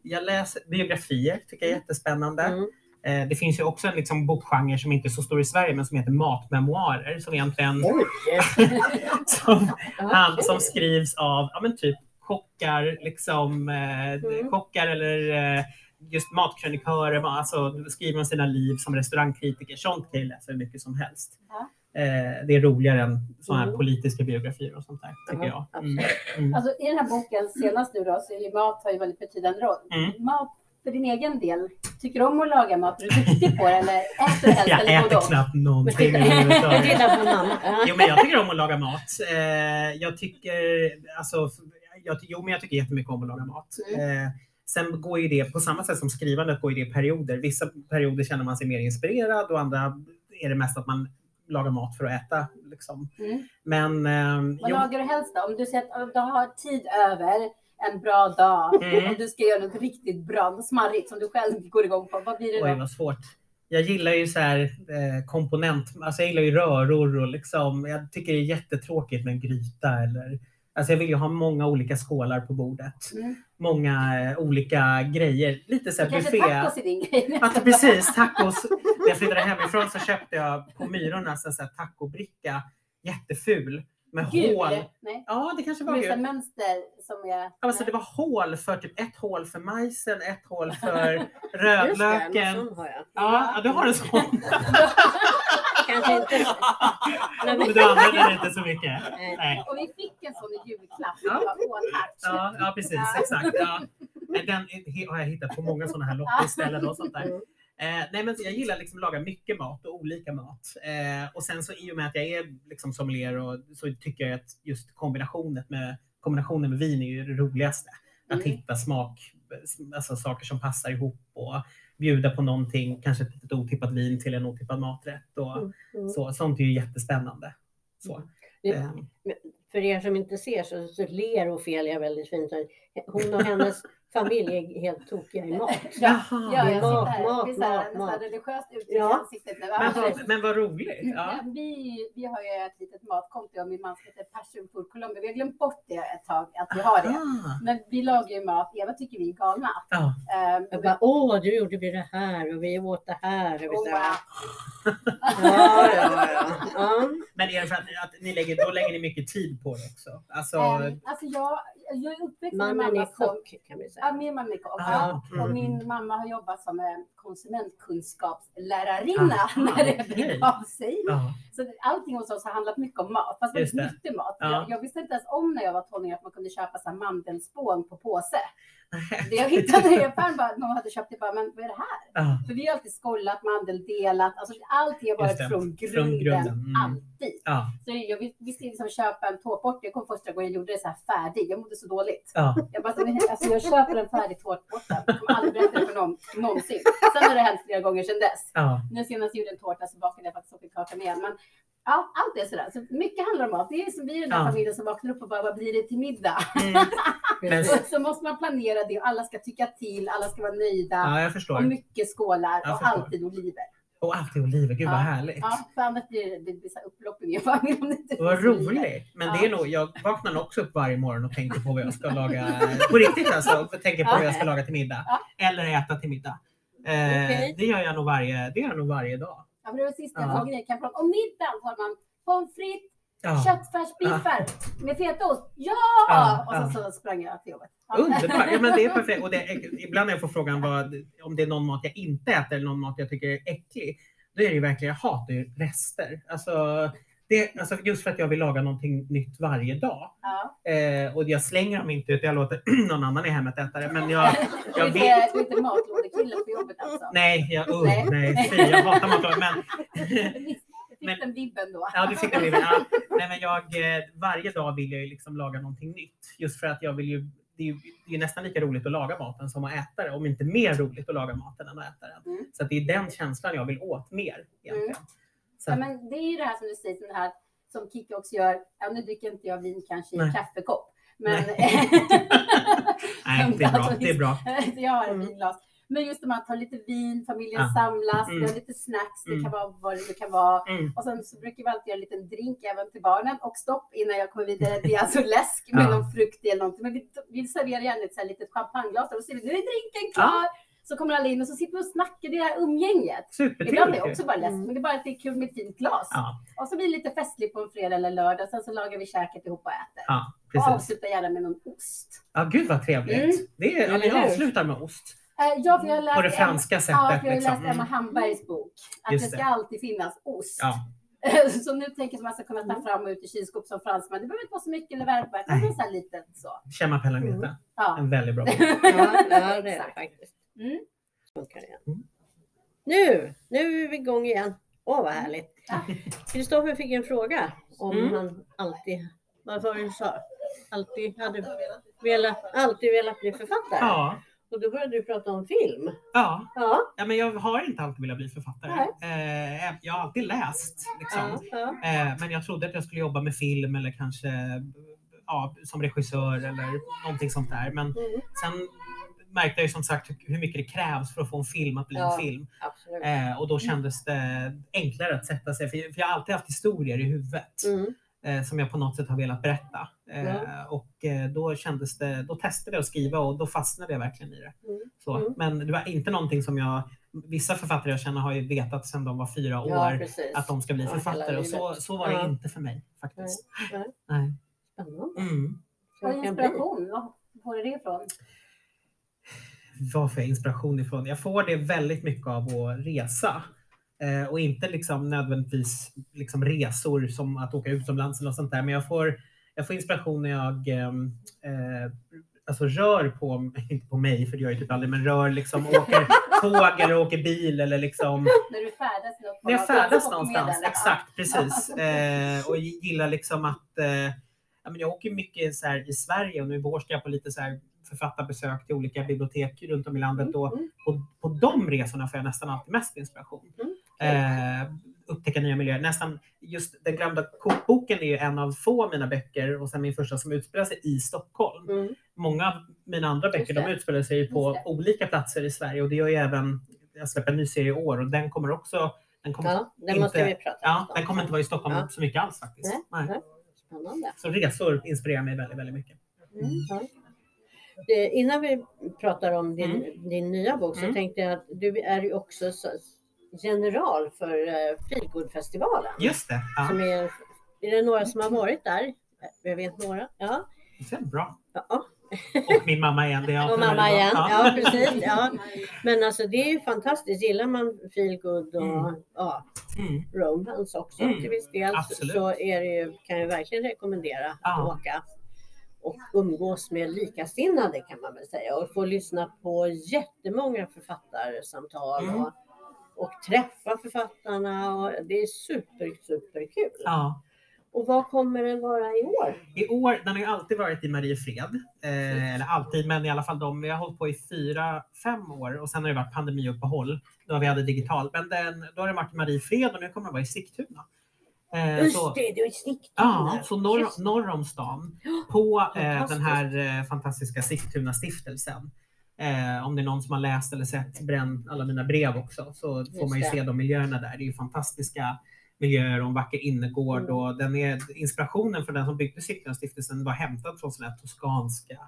jag läser biografier, tycker jag är jättespännande. Mm. Eh, det finns ju också en liksom, bokgenre som inte är så stor i Sverige, men som heter matmemoarer. Som egentligen som, han, som skrivs av ja, men typ kockar, liksom, eh, Mm. kockar eller eh, just matkrönikörer. ma- Alltså, skriver om sina liv som restaurangkritiker. Sånt kan jag läsa hur mycket som helst. Ja. Eh, det är roligare än såna här Mm. politiska biografier och sånt där, tycker Ja, jag. Mm. Mm. Alltså, I den här boken senast nu då, så är ju mat har ju väldigt betydande roll. Mm. Mat för din egen del, tycker du om att laga mat? Är du duktig på det eller äter du helst Jag eller både äter knappt någonting överhuvudtaget. Jo, men jag tycker om att laga mat. Eh, jag tycker, alltså, jag, jo, men jag tycker jättemycket om att laga mat. Mm. Eh, sen går ju det, på samma sätt som skrivandet, går ju det i perioder. Vissa perioder känner man sig mer inspirerad och andra är det mest att man lagar mat för att äta. Liksom. Mm. Men eh, Vad jo, lagar du helst då? Om du att om du har tid över en bra dag Mm. och du ska göra något riktigt bra, något smarrigt som du själv går igång på. Vad blir det oj då? vad svårt. Jag gillar ju så här eh, komponent, alltså jag gillar ju röror och liksom, jag tycker det är jättetråkigt med en gryta eller Alltså jag vill ju ha många olika skålar på bordet. Mm. Många eh, olika grejer. Lite så här Kanske buffé. tacos är din grej. Alltså precis, tacos. När jag flyttade hemifrån så köpte jag på Myrornas en tacobricka. Jätteful. Med Gul? hål. Nej. Ja, det kanske var Med så här gul. mönster som är... Alltså det var hål för typ ett hål för majsen, ett hål för Just det, rödlöken. någon sån har jag. Ja, ja, du har en sån. Kanske inte. Men men- du använder den inte så mycket. Nej. Och vi fick en sån i julklapp. Ja. Det. Ja, ja precis. Ja. Exakt. Ja. Den har jag hittat på många sådana här loppisställen och sånt där. Mm. Eh, nej, men jag gillar liksom att laga mycket mat och olika mat. Eh, och sen så i och med att jag är liksom sommelier och så tycker jag att just kombinationen med, kombinationen med vin är ju det roligaste. Att Mm. hitta smak, alltså saker som passar ihop och bjuda på någonting, kanske ett otippat vin till en otippad maträtt. Och Mm, mm. så, sånt är ju jättespännande. Så. Det- Eh, För er som inte ser så, så ler Ofelia väldigt fint. Hon och hennes familj är helt tokiga i mat. Ja, ja, jag Mat, sitter här. mat, Det är så här, mat, religiöst uttryck i Ja. ansiktet nu. Men, vad- men vad roligt. Ja. Ja, vi, vi har ju ett litet matkonto, och min man som heter Passion Food Colombia. Vi har glömt bort det ett tag, att vi har det. Men vi lagar ju mat. Eva tycker vi är galna. ja. Ehm, Jag bara, åh, du gjorde vi det här och vi åt det här. Och vi. Ja, ja, ja. ja. Men är det för att, att ni lägger, då lägger ni mycket tid på det också? Alltså, ehm, alltså jag, jag är uppväxt med mamma är som... kock kan vi Ja, säga. min mamma är kock. Ah, Ja. mm. Och min mamma har jobbat som konsumentkunskapslärarinna Ah, när det okej. begav sig. ja. Så allting hos oss har handlat mycket om mat, fast väldigt nyttig mat. Ja. Jag, jag visste inte ens om när jag var tonåring att man kunde köpa så här mandelspån på påse. Det jag hittade i affären var att någon hade köpt det bara, men vad är det här? Ja. För vi har alltid skållat, mandeldelat, alltså allting har Just varit det. från Från grunden, grunden, mm. alltid. Ja. Så jag vis- visste liksom köpa en tårtbort, jag kom första gången jag gjorde det så här färdig, jag mådde så dåligt. Ja. Jag bara, alltså jag köper en färdig tårtbåta, jag kommer aldrig berätta det för någon någonsin. Sen har det hänt flera gånger sedan dess. Nu senast gjorde jag en tårta så bakade jag faktiskt sockerkakan igen. Men ja, allt är sådär. Så mycket handlar om mat. Det är som vi är den där Ja. familjen som vaknar upp och bara, vad blir det till middag? Mm. Men, Och så måste man planera det och alla ska tycka till, alla ska vara nöjda. ja, jag Och förstår. mycket skålar Jag och förstår. alltid oliver. Och alltid oliver, gud vad Ja. härligt. Ja, för annars blir det, det blir så här upplopp i min familj Vad roligt! Men det Ja. är nog, jag vaknar också upp varje morgon och tänker på vad jag ska laga. På riktigt alltså, och tänker på vad jag ska laga till middag. Ja. Eller äta till middag. Eh, Okej. Det gör jag nog varje, det gör jag nog varje dag. Ja, för det var sista jag Ja. frågade dig. Kan prata om middagen? Har man pommes frites, Ja. köttfärsbiffar med fetaost? Ja! Ja, Och så, så sprang jag till jobbet. Underbart! Ja, men det är perfekt. Och det, ibland när jag får frågan vad, om det är någon mat jag inte äter eller någon mat jag tycker är äcklig. Då är det ju verkligen, jag hatar ju rester. Alltså, det, alltså just för att jag vill laga någonting nytt varje dag. Ja. Eh, och jag slänger dem inte utan jag låter någon annan i hemmet äta det. Men jag, jag vet. du är inte matlådekille på jobbet alltså? Nej, jag, uh, Nej. nej, fy, jag hatar matlagning. Men, fick den vibben då? ja, du fick det. Ja. Nej, men jag, eh, varje dag vill jag ju liksom laga någonting nytt. Just för att jag vill ju, det är ju det är nästan lika roligt att laga maten som att äta det. Om inte mer roligt att laga maten än att äta den. Mm. Så att det är den känslan jag vill åt mer egentligen. Så, Ja, men det är ju det här som du säger, som det här som Kikki också gör. Ja, nu dricker inte jag vin kanske i en Nej. kaffekopp. Men nej, det är bra. Det är bra. jag har en Mm. vinglas. Men just när man tar lite vin, familjen Ja. samlas, Mm. vi har lite snacks, det Mm. kan vara vad det kan vara. Mm. Och sen så brukar vi alltid göra en liten drink även till barnen. Och stopp innan jag kommer vidare, det är alltså läsk med Ja. någon frukt eller någonting. Men vi, vi serverar gärna ett så här litet champagneglas och så säger vi nu är drinken klar. Så kommer alla in och så sitter vi och snackar, det här umgänget. Ibland är det Supertrevligt. också bara läsk, Mm. men det är bara att det är kul med ett fint glas. Ja, Och så blir det lite festligt på en fredag eller lördag. Sen så lagar vi käket ihop och äter. ja, Och precis. avslutar gärna med någon ost. Ja, gud vad trevligt. Mm. Det är, ja, hur? avslutar med ost. Eh, ja, för jag har läst På det en- franska sättet. Ja, för jag har ju liksom. läst Emma Mm. Hambergs bok. Att Just det ska det. alltid finnas ost. Ja, Så nu tänker jag att man ska kunna ta Mm. fram och ut i kylskåp som fransman. Det behöver inte vara så mycket eller värpa. Det kan vara så här litet så. Chema Pellameta. Ja. En väldigt bra bok. Ja, ja det är det faktiskt. Mm. Funkar igen. Mm. Nu, nu är vi igång igen. Åh vad härligt. Kristoffer fick en fråga om Mm. han alltid, vad var det du sa? Alltid hade velat, alltid velat bli författare. Ja, Och då började du prata om film. ja. Ja, ja, men jag har inte alltid velat bli författare. Eh, jag har alltid läst. Liksom. ja, ja. Eh, men jag trodde att jag skulle jobba med film eller kanske ja, som regissör eller någonting sånt där. Men Mm, sen märkte jag ju som sagt hur- mycket det krävs för att få en film att bli Ja. en film. Eh, och då kändes det enklare att sätta sig, för för jag har alltid haft historier i huvudet Mm, eh, som jag på något sätt har velat berätta. Eh, Ja. Och eh, då kändes det, då testade jag att skriva och då fastnade jag verkligen i det. mm. Så. Mm. Men det var inte någonting som jag, vissa författare jag känner har ju vetat sedan de var fyra år Ja, precis. att de ska bli Ja, författare och så, så var det Ja. inte för mig faktiskt. Nej, Nej. Spännande. Mm. Bli. inspiration, var får du det ifrån? Vad får jag inspiration ifrån? Jag får det väldigt mycket av att resa. Eh, och inte liksom nödvändigtvis liksom resor som att åka utomlands eller något sånt där. Men jag får, jag får inspiration när jag ehm, eh, alltså rör på, inte på mig för det gör jag typ aldrig, men rör liksom åker tåg eller åker bil eller liksom När du färdas något när jag färdas någonstans. Ja. Exakt, precis. Eh, och gillar liksom att eh, ja, jag åker mycket så här i Sverige och nu i vår ska jag på lite så här författarbesök till olika bibliotek runt om i landet. Och Mm. på, på de resorna får jag nästan alltid mest inspiration. Mm. Eh, upptäcka nya miljöer. Nästan just Den glömda kokboken är ju en av få mina böcker och sen min första som utspelar sig i Stockholm. Mm. Många av mina andra böcker de utspelar sig ju på olika platser i Sverige och det gör ju även, jag släpper en ny serie i år och den kommer också, den kommer, Ja, det inte- ja, den kommer inte vara i Stockholm Ja. så mycket alls faktiskt. Nej, Nej. Så resor inspirerar mig väldigt, väldigt mycket. Mm. Det, innan vi pratar om din, Mm. din nya bok så Mm. tänkte jag att du är ju också så, general för uh, Feelgood-festivalen. Just det. Ja. Som är, är det några som har varit där? Jag vet några. Ja. Det är bra. ja. Och min mamma igen. Det är Och mamma igen. Ja, precis. Ja. Men alltså det är ju fantastiskt. Gillar man feelgood och Mm. ja, Mm. romance också Mm. till viss del Absolut. så är det ju, kan jag verkligen rekommendera Ja. att åka och umgås med likasinnade kan man väl säga och få lyssna på jättemånga författarsamtal Mm. och, och träffa författarna och det är super, super kul. Ja. Och vad kommer det vara i år? I år, den har ju alltid varit i Mariefred. Eh, eller alltid, men i alla fall de. Vi har hållit på i fyra, fem år och sen har det varit pandemiuppehåll då vi hade digital. Men den, då har det varit i Mariefred och nu kommer det vara i Sigtuna. Eh, Just så, det, du är Sigtuna. Ja, så norr, norr om stan på eh, den här eh, fantastiska Sigtuna stiftelsen. Eh, om det är någon som har läst eller sett bränn alla mina brev också så får Just man ju det. se de miljöerna där. Det är ju fantastiska miljöer och en vacker innergård Mm. och den är, inspirationen för den som byggde Sigtuna stiftelsen var hämtad från sådana här toskanska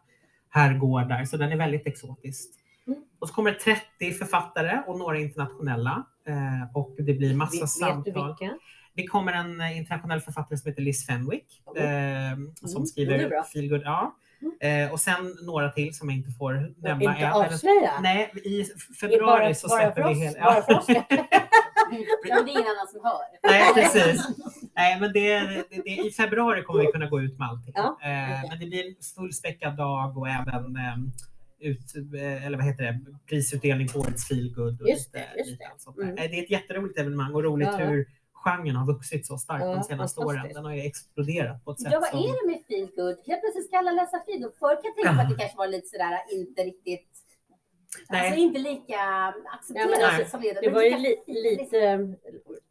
herrgårdar så den är väldigt exotisk. Mm. Och så kommer det 30 författare och några internationella eh, och det blir massa Vet, vet samtal. du vilka? Det kommer en eh, internationell författare som heter Liz Fenwick Oh. eh, som Mm, är skriver feelgood. Ja. Eh, och sen några till som jag inte får nämna Inte än. Eller- avslöja? Nej, i Bara- februari så bara släpper för vi hela... bara för oss. Ja, det är ingen annan som hör. Nej, precis. Nej, men det, det, det, I februari kommer vi kunna gå ut med allting. Ja, eh, okej. Men det blir en fullspäckad dag och även eh, ut, eller vad heter det, prisutdelning på årets feelgood. och Just det, just det. sånt. Mm. Det är ett jätteroligt evenemang och roligt Ja. hur genren har vuxit så starkt Ja, de senaste åren. Den har ju exploderat på ett sätt Ja, vad som... är det med feelgood? Helt plötsligt ska alla läsa feelgood. Förr kan jag tänka mig att det kanske var lite sådär inte riktigt Nej. Alltså inte lika Ja, accepterat men alltså, som det. Det var ju li, lite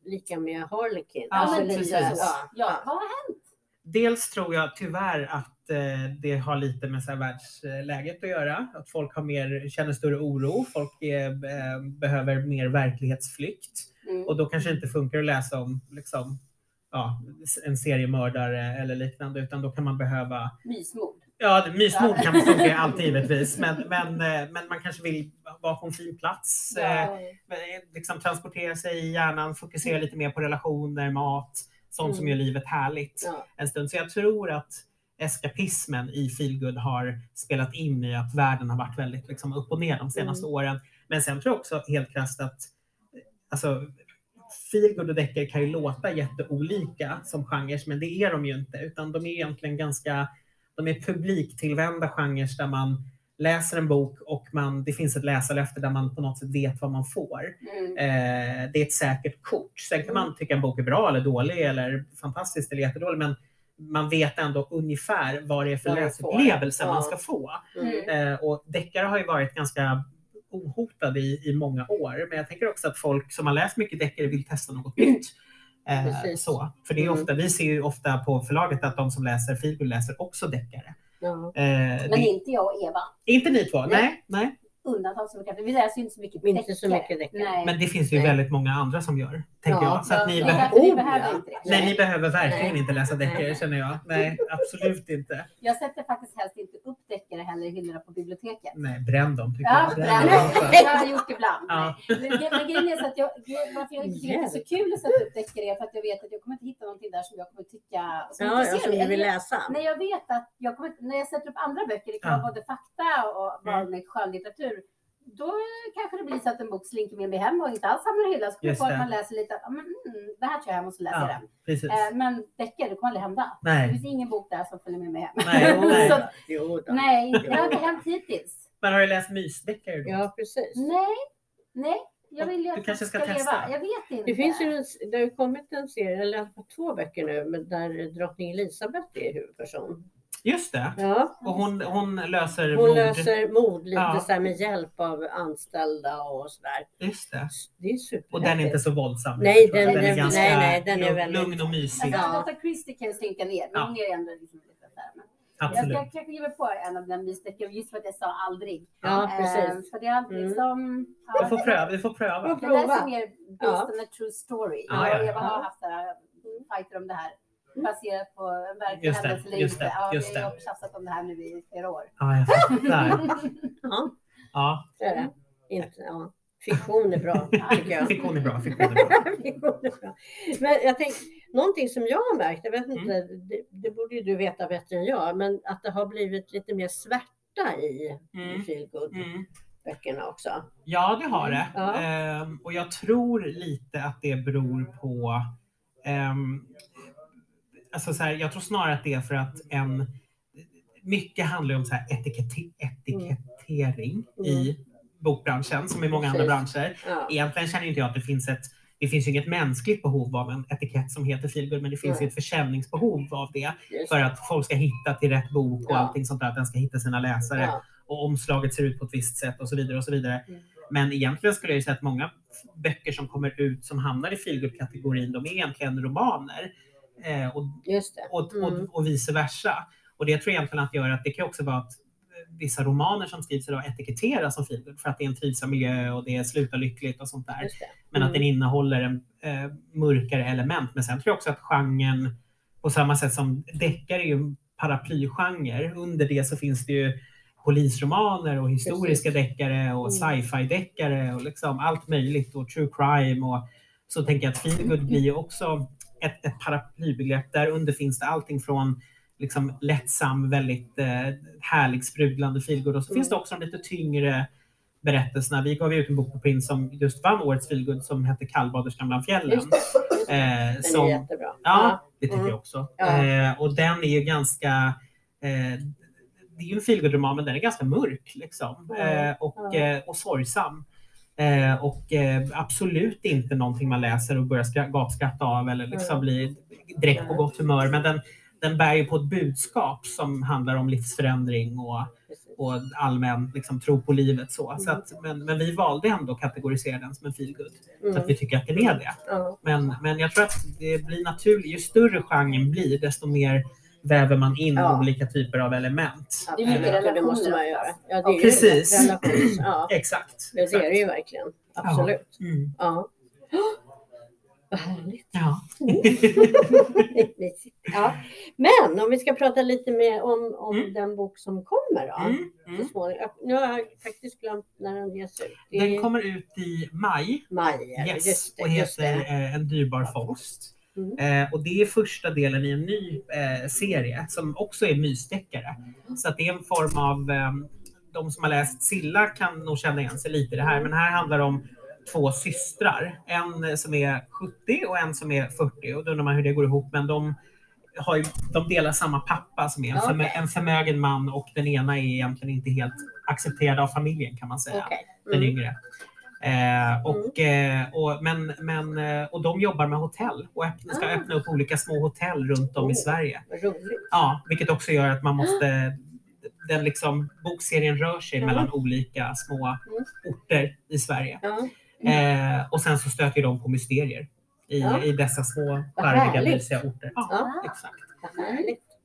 lika med Harlequin. Ja, Alltså lite, precis. ja, Ja, ja. vad har hänt? dels tror jag tyvärr att eh, det har lite med så här världsläget att göra. Att folk har mer, känner större oro, folk är, eh, behöver mer verklighetsflykt. Mm. Och då kanske det inte funkar att läsa om liksom, ja, en seriemördare eller liknande, utan då kan man behöva Mysmord. Ja, mysmord kan funka alltid givetvis, men, men, eh, men man kanske vill vara på en fin plats, eh, Ja. liksom transportera sig i hjärnan, fokusera lite mer på relationer, mat, sånt som Mm. gör livet härligt Ja. en stund. Så jag tror att eskapismen i Feelgood har spelat in i att världen har varit väldigt liksom, upp och ner de senaste åren. Men sen tror jag också helt krasst att alltså, feelgood och deckare kan ju låta jätteolika som genrer, men det är de ju inte, utan de är egentligen ganska, de är publiktillvända genrer där man läser en bok och man, det finns ett läsarlöfte där man på något sätt vet vad man får. Mm. Eh, det är ett säkert kort. Sen kan man tycka en bok är bra eller dålig eller fantastisk eller jättedålig, men man vet ändå ungefär vad det är för läsupplevelse man ska få. Mm. Eh, och deckare har ju varit ganska ohotade i, i många år. Men jag tänker också att folk som har läst mycket deckare vill testa något nytt. Eh, så. För det är Mm. ofta, vi ser ju ofta på förlaget att de som läser feelgood läser också deckare. Ja. Eh, Men det, inte jag och Eva. inte ni två? Nej. Nej. nej. Undantag som bekräftar. Vi läser ju inte så mycket Inte så mycket deckare. Nej. Men det finns ju Nej. väldigt många andra som gör, tänker Ja. jag. Så att ni, Ja, be- det är därför vi Oh, behöver ja. inte det. nej, ni behöver verkligen Nej. inte läsa deckare Nej. känner jag. Nej, absolut inte. Jag sätter faktiskt helst inte upp deckare heller i hyllorna på biblioteket. Nej, bränn dem tycker Ja, jag. Bränn dem. Det har jag gjort ibland. Ja. Men men grejen är så att jag, varför jag inte tycker att det är så kul att sätta upp deckare är för att jag vet att jag kommer inte hitta någonting där som jag kommer tycka som Ja, intresserar som mig. du vill läsa. När jag vet att jag kommer, när jag sätter upp andra böcker, det kan Ja. vara både fakta och bara Mm. med skönlitteratur, då kanske det blir så att en bok slinker med mig hem och inte alls hamnar i hyllan. Så kommer jag det. man läser lite, ja, men, mm, det här tar jag hem och så läser jag Ja, den. precis. Eh, men deckare, det kommer aldrig hända. Det Nej. finns ingen bok där som följer med mig hem. Nej, nej. så, Jo då. nej, det har inte hänt hittills. Men har du läst mysdeckare då? Ja, precis. Nej, nej. Jag vill ju Du att kanske det ska ska testa. leva. Jag vet inte. Det finns ju en, det har ju kommit en serie, eller två böcker nu, men där drottning Elisabeth är huvudperson. Just det. Ja. Och hon, hon löser Hon mord. löser mord lite Ja. så här med hjälp av anställda och sådär. Just det. Det är super. Och den är inte så våldsam. Nej, tror jag. den- är den- ganska nej, nej, den är lugn- väldigt- lugn och mysig. Alltså, Ja. Agatha Christie kan jag slinka ner, men Ja. hon är ändå liksom lite här. Men jag Absolut. ska kanske ge mig på en av den mysdeckare just för att jag sa aldrig. Ja, Eh, precis. för det är alltid Mm. liksom... Du får pröva. Du får pröva. Ja. Jag läser prova. mer based Ja. on a true story. Ja, jag ja, och Eva har ja. haft fighter om det här. Baserat på en verklig Just händelse eller just inte. det, Ja, just vi har tjafsat om det här nu i flera år. Ja, jag fattar. Ja, Ja. det är det. Inte, ja. Fiktion är bra, tycker jag. Fiktion är bra. Fiktion är bra. Fiktion är bra. Men jag tänkte, någonting som jag har märkt, jag vet inte, Mm. det, det borde ju du veta bättre än jag, men att det har blivit lite mer svärta i, i Mm. feelgood-böckerna Mm. också. Ja, det har det. Ja. Ehm, och jag tror lite att det beror på... ehm, alltså så här, jag tror snarare att det är för att en... Mycket handlar om så här etikette, etikettering i bokbranschen, som i många andra Precis. branscher. Ja. Egentligen känner inte jag att det finns ett det finns ju inget mänskligt behov av en etikett som heter feelgood, men det finns ju ett försäljningsbehov av det. Just För att folk ska hitta till rätt bok och Ja. allting sånt där, att den ska hitta sina läsare Ja. och omslaget ser ut på ett visst sätt och så vidare. och så vidare. Mm. Men egentligen skulle jag säga att många böcker som kommer ut som hamnar i feelgood-kategorin, de är egentligen romaner. Eh, och, och, Mm. och, och vice versa. Och det tror jag egentligen att gör att det kan också vara att eh, vissa romaner som skrivs idag etiketteras som feelgood för att det är en trivsam miljö och det slutar lyckligt och sånt där. Det. Men att Mm. den innehåller en eh, mörkare element. Men sen tror jag också att genren, på samma sätt som deckare är ju en paraplygenre, under det så finns det ju polisromaner och historiska deckare och Mm. sci-fi-deckare och liksom allt möjligt och true crime. Och så tänker jag att feelgood blir ju också ett, ett paraplybegrepp. Där under finns det allting från liksom lättsam, väldigt eh, härlig, sprudlande feelgood och så Mm. finns det också de lite tyngre berättelserna. Vi gav ut en bok på print som just vann årets feelgood som hette Kallbaderskan bland fjällen. Eh, Den är som, jättebra. ja, det tycker Mm. jag också. Ja. Eh, och den är ju ganska eh, det är ju en feelgood-roman, men den är ganska mörk liksom. Mm. Och, eh, och sorgsam. Eh, och eh, absolut inte någonting man läser och börjar skra- gapskratta av eller liksom Mm. blir direkt på gott humör. Men den, den bär ju på ett budskap som handlar om livsförändring och, och allmän liksom, tro på livet. Så. Så Mm. att, men, men vi valde ändå att kategorisera den som en feelgood. Mm. att vi tycker att den är det. Ja. Men, men jag tror att det blir naturligt. Ju större genren blir, desto mer väver man in Ja. olika typer av element. Det är mycket och det måste man relationer göra. Ja, det är ju Precis. relations- Ja, Exakt. det är det ju verkligen. Absolut. Mm. Ja. Vad härligt. Ja. Ja. Men om vi ska prata lite mer om, om Mm. den bok som kommer då. Mm. Mm. Nu har jag faktiskt glömt när den ges ut. Den kommer ut i maj maj. yes, Just det, och just heter det. eh, En dyrbar fångst. Mm. Eh, och det är första delen i en ny eh, serie som också är mysdeckare. Så att det är en form av, eh, de som har läst Silla kan nog känna igen sig lite i det här, men här handlar det om två systrar. En som är 70 och en som är 40 och då undrar man hur det går ihop, men de har ju, de delar samma pappa som är en, förmö, Okej. en förmögen man och den ena är egentligen inte helt accepterad av familjen kan man säga den Mm. yngre. Eh, och, eh, och, men, men, eh, och de jobbar med hotell och öppna, ska Ah. öppna upp olika små hotell runt om i Oh. Sverige. Vad roligt. Ja, vilket också gör att man måste den liksom, bokserien rör sig Mm. mellan olika små orter i Sverige. Ja. Eh, och sen så stöter de på mysterier i, i dessa små charmiga, mysiga orter. Ja. exakt.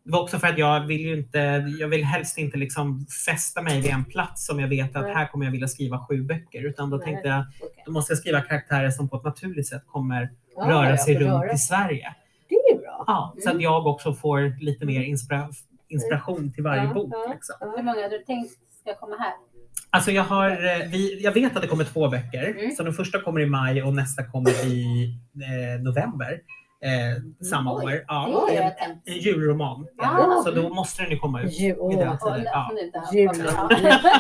Det var också för att jag vill ju inte, jag vill helst inte liksom fästa mig vid en plats som jag vet att här kommer jag vilja skriva sju böcker. Utan då Nej. tänkte jag, då måste jag skriva karaktärer som på ett naturligt sätt kommer Ja, röra sig runt röra i. Sverige. Det är ju bra. Ja, så att jag också får lite mer inspira inspiration till varje Ja, bok. ja. Liksom. Hur många hade du tänkt ska komma här? Alltså jag, har, eh, vi, jag vet att det kommer två böcker. Mm. Så den första kommer i maj och nästa kommer i eh, november. Eh, samma Oj, år. Ja, det är en, en julroman. Ah. Så då måste den ju komma ut. Ju, åh. i den tiden. Ja. Ja.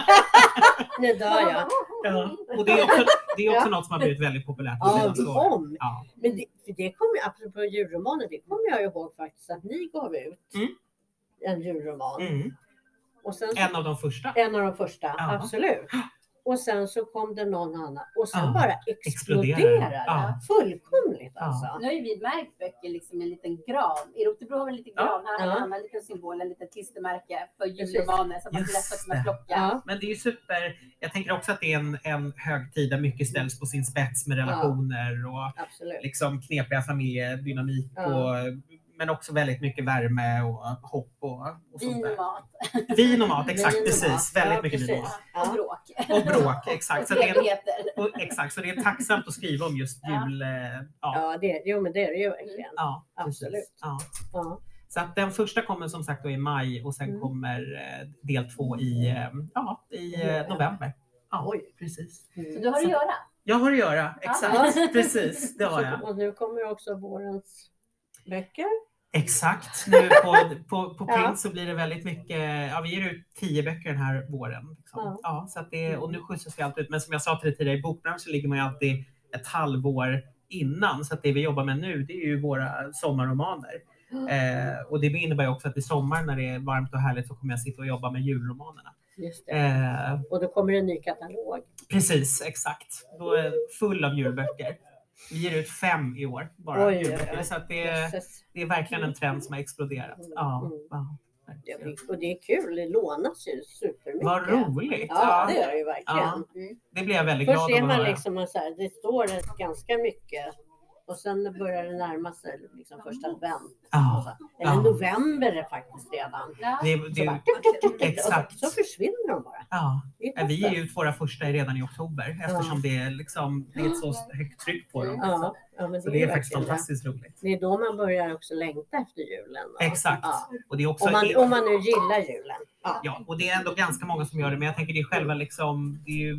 Nu dör jag. Ja. Och det är också, det är också Ja. något som har blivit väldigt populärt de Ja, senaste åren. Ja. Men det, för det kommer apropå julromaner, det kommer jag ihåg faktiskt att ni gav ut Mm. en julroman. Mm. Och sen, En av de första. en av de första, Ja. absolut. Och sen så kom det någon annan och sen Ja, bara exploderar. exploderade. Ja. Fullkomligt Ja. alltså. Nu har ju vi märkt böcker liksom i en liten gran. I Rotebro har vi en liten Ja. gran. Här har Ja. en liten symbol, en liten klistermärke för julromaner så att man lätt ska kunna plocka. Ja. Men det är ju super. Jag tänker också att det är en, en högtid där mycket ställs på sin spets med relationer och Absolut. liksom knepiga familjedynamik. Ja. Och, men också väldigt mycket värme och hopp och, och sånt Vin och mat Vin och mat, exakt Vin och precis. mat. Väldigt Ja, mycket vin och precis. mat. och Ja. bråk. Och bråk, exakt. Så Och det, är, och, exakt. Så det är tacksamt att skriva om just jul. eh, Ja, Ja, det, jo men det är det ju verkligen. ja, precis. Absolut. Ja. Ja. Så att den första kommer som sagt då i maj och sen Mm. kommer eh, del två i, eh, ja, i november. Ja, Oj. precis. Så Mm. du har att göra. Jag har att göra, exakt. Precis, det har jag. Så, och nu kommer också vårens böcker. Exakt. Nu på, på, på Ja. print så blir det väldigt mycket, ja vi ger ut tio böcker den här våren. Liksom. Ja. Ja. så att det, och nu skjutsas vi alltid ut. Men som jag sa till dig tidigare, i bokbranschen så ligger man ju alltid ett halvår innan. Så att det vi jobbar med nu det är ju våra sommarromaner. Eh, och det innebär ju också att i sommar när det är varmt och härligt så kommer jag sitta och jobba med julromanerna. Just det. Eh, Och då kommer det en ny katalog. precis, exakt. Då är full av julböcker. Vi ger ut fem i år bara. Oj, oj. Så det, är- Jösses. det är verkligen en trend som har exploderat. Ja, Mm. ja, verkligen. blir- Och det är kul, det lånas ju supermycket. Vad roligt! Ja, det Ja, gör det ju verkligen. Ja. Mm. det blir jag väldigt Först glad ser av att man liksom att det står ganska mycket och sen börjar det närma sig liksom första advent. Ja. Eller Ja. november är det faktiskt redan. Det, Så, det, bara, Exakt. så, så försvinner de bara. ja. Det är Vi ger ut våra första redan i oktober eftersom det, är liksom, det är ett så högt tryck på dem. Ja, ja, men Så det det är är faktiskt det. fantastiskt roligt. Det är då man börjar också längta efter julen. då. Exakt. Och det är också Om, man, om man nu gillar julen. Ja. Ja, och det är ändå ganska många som gör det, men jag tänker det är själva liksom, det är ju,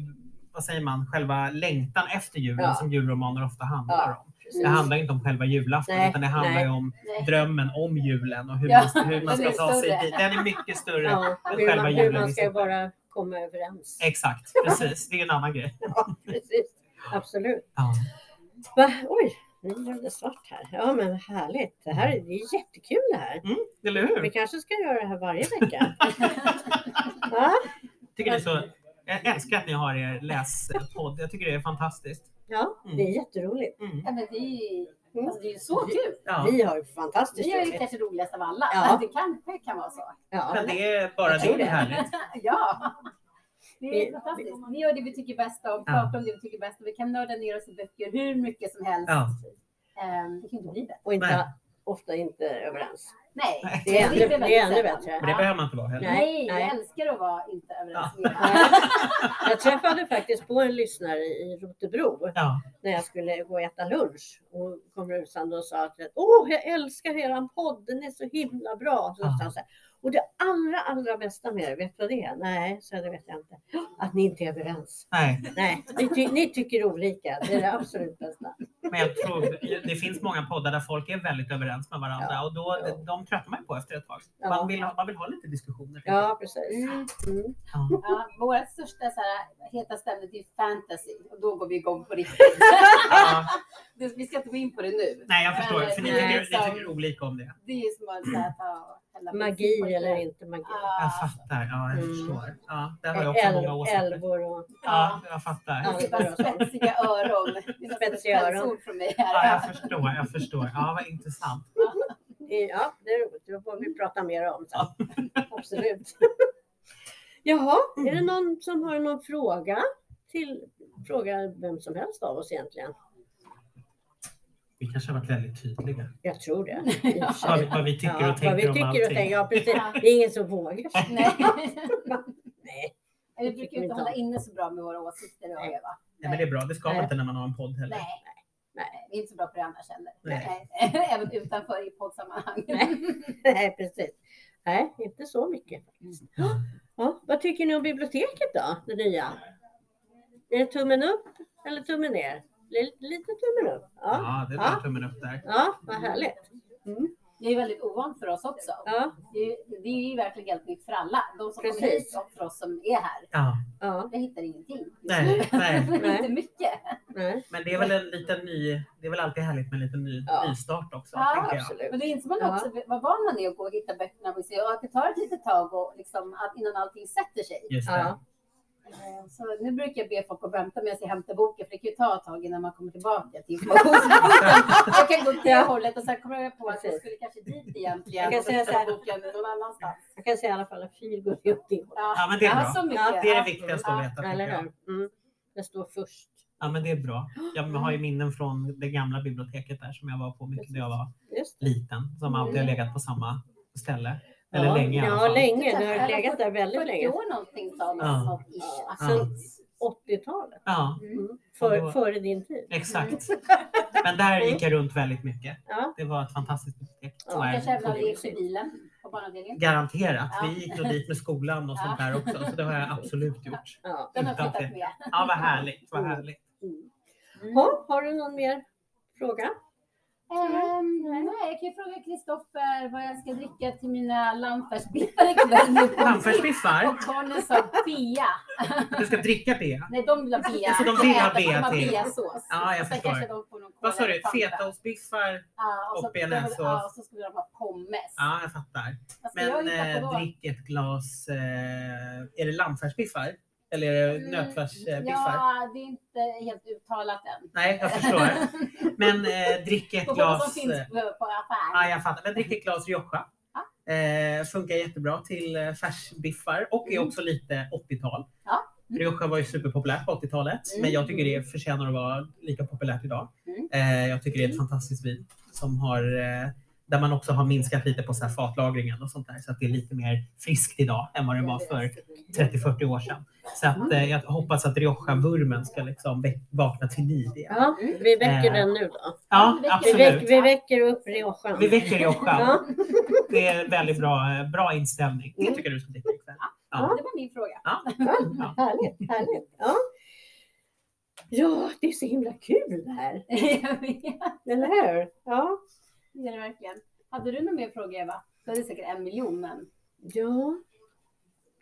vad säger man, själva längtan efter julen som julromaner ofta handlar om. Precis. Det handlar inte om själva julafton, Nej, utan det handlar nej. om Nej. drömmen om julen och hur, Ja, man, hur man ska ta sig dit. Den är mycket större Ja, än hur, själva man, hur julen. man i ska bara komma överens. Exakt, precis. Det är en annan grej. Ja, precis. Absolut. Ja. Va? Oj, nu blev det svart här. Ja, men härligt. Det här är, det är jättekul det här. Mm, eller Vi hur? kanske ska göra det här varje vecka. Va? Tycker är så, jag älskar att ni har er läspodd. Jag tycker det är fantastiskt. Ja, det är jätteroligt. Mm. Ja, men det, är, ju- Mm. alltså, det är ju så kul. Ja. Vi har ju fantastiskt Vi är ju roligt. kanske roligast av alla. Ja. Det kanske kan vara så. Ja. Men det är bara tror det är det. härligt. Ja. Det är Vi- fantastiskt. Vi gör det vi tycker bäst om, pratar om det vi tycker bäst om. Vi kan nörda ner oss i böcker hur mycket som helst. Ja. Ehm, det kan inte bli bättre. Och inte. Ofta inte överens. Nej, Nej. Det är ännu, det är ännu bättre. Men det behöver man inte vara heller. Nej. Nej, jag älskar att vara inte överens Ja. Jag träffade faktiskt på en lyssnare i Rotebro Ja. när jag skulle gå och äta lunch. Och hon kom rusande och sa att Åh, jag älskar eran podd, den är så himla bra. Så Ja. så här, och det allra, allra bästa med det, vet du vad det är? Nej, så det vet jag inte. Att ni inte är överens. Nej, Nej, ni, ty ni tycker olika. Det är det absolut bästa. men jag tror det finns många poddar där folk är väldigt överens med varandra Ja. och då, Ja. de tröttnar man på efter ett tag. Ja. Man vill, ha- man vill ha lite diskussioner. Ja, precis. Mm. Mm. Ja. Ja, vårt största så här, hetaste ämne det är fantasy och då går vi igång på riktigt. Vi ska inte gå in på det nu. Nej, jag förstår. För ni Nej, tycker, liksom- ni tycker olika om det. Det är ju som att så här, ta hälla bensin Magi på det. eller inte magi. Ja. Jag fattar. Ja, jag Mm. förstår. Ja, där har jag också många Äl- åsikter. Älvor och... Ja, jag fattar. Ja. Bara spetsiga öron. Spetsiga öron. från mig Ja, här. jag förstår. Jag förstår. Ja, vad intressant. Ja, det är roligt. Det får vi prata mer om sen. Absolut. Jaha, är det någon som har någon fråga? Till, fråga vem som helst av oss egentligen. Vi kanske har varit väldigt tydliga. Jag tror det. och sig. Vad vi, vad vi tycker Ja, och tänker vad vi om tycker och allting. tänker. Ja, precis. Det är ingen som vågar. Nej. Nej. Vi brukar ju inte hålla inne så bra med våra åsikter. Och Nej. Eva. Nej, men det är bra. Det ska man Nej. inte när man har en podd heller. Nej. Nej, vi är inte så bra på det annars heller. Nej. Nej. Även utanför i poddsammanhang. Nej, precis. Nej, inte så mycket. faktiskt. Ja, vad tycker ni om biblioteket då, det nya? Är det tummen upp eller tummen ner? Lite, tummen upp. Ja, Ja, det är Ja. tummen upp där. ja vad härligt. Mm. Det är väldigt ovant för oss också. Ja, Det det är ju verkligen helt nytt för alla. De som kommer Precis. hit och för oss som är här. Ja, ja, Jag hittar ingenting. nej, nej. Nej. inte mycket. nej, Men det är väl en liten ny, det är väl alltid härligt med en liten ny, Ja. nystart också. Ja, absolut. Men det inser man Ja. också vad van man är att gå och hitta böckerna och se och att det tar ett litet tag och liksom att innan allting sätter sig. Just det. Ja. Eh, Så nu brukar jag be folk att vänta medan jag hämtar boken för det kan ju ta ett tag innan man kommer tillbaka till informationsboken. jag kan gå åt det Ja. hållet och sen kommer jag på att jag skulle kanske dit egentligen. Jag kan säga så här. boken någon annanstans. Jag kan säga i alla fall att fil går åt det hållet. Ja, men det är ja, bra. Så mycket. Ja, Det är det Ja. viktigaste att veta. Eller tycker jag. hur? Mm. Det står först. Ja, men det är bra. Jag har ju minnen från det gamla biblioteket där som jag var på mycket när jag var liten. Som alltid har Mm. legat på samma ställe. Eller ja, länge Ja, fall. länge. Det har legat där 40 väldigt länge. år någonting sa man. Ja. Alltså, sen 80-talet. Ja, Mm. För, Och då- Före din tid. exakt. Men där gick jag runt väldigt mycket. Ja. Det var ett fantastiskt bibliotek. Ja, kanske även lekt i bilen på barnavdelningen. Garanterat. Ja. Vi gick nog dit med skolan och sånt där också. Så det har jag absolut gjort. Ja. Den har flyttat med. Ja, vad härligt. Vad Mm. härligt. Mm. Ha, har du någon mer fråga? Ehm, nej, jag kan ju fråga Kristoffer vad jag ska dricka till mina lammfärsbiffar ikväll. Lammfärsbiffar? Och barnen sa bea. Du ska dricka det? Nej, de vill ha bea. Alltså, de vill ha bea De har till. beasås. Ja, jag förstår. Vad sa du? Fetaostbiffar? Ja, och, så, och bearnaisesås. Ja, och så skulle de ha pommes. Ja, jag fattar. Jag Men eh, drick ett glas, eh, är det lammfärsbiffar? Eller är det Mm, nötfärsbiffar? Ja, det är inte helt uttalat än. Nej, jag förstår. Men eh, drick ett vad som glas... finns eh, på, på affären. Ja, jag fattar. Men drick ett glas Rioja. Eh, funkar jättebra till eh, färsbiffar och är Mm. också lite 80-tal. Ja. Rioja var ju superpopulärt på 80-talet, Mm. men jag tycker det förtjänar att vara lika populärt idag. Mm. Eh, jag tycker det är ett fantastiskt vin som har, eh, där man också har minskat lite på så här fatlagringen och sånt där, så att det är lite mer friskt idag än vad det var för 30-40 år sedan. Så att, eh, jag hoppas att Rioja-vurmen ska liksom vakna till liv igen. Ja, vi väcker Eh, den nu då. Ja, vi absolut. vi väcker upp Riojan. Vi väcker Rioja. Ja. Det är en väldigt bra, eh, bra inställning. Det tycker du ska dricka ikväll. Ja, Ja. det var min fråga. Ja. Ja, härligt, härligt. Ja. ja, det är så himla kul det här. Jag vet. Eller hur? Ja. Det är det verkligen. Hade du någon mer fråga Eva? Du hade säkert en miljon men. Ja,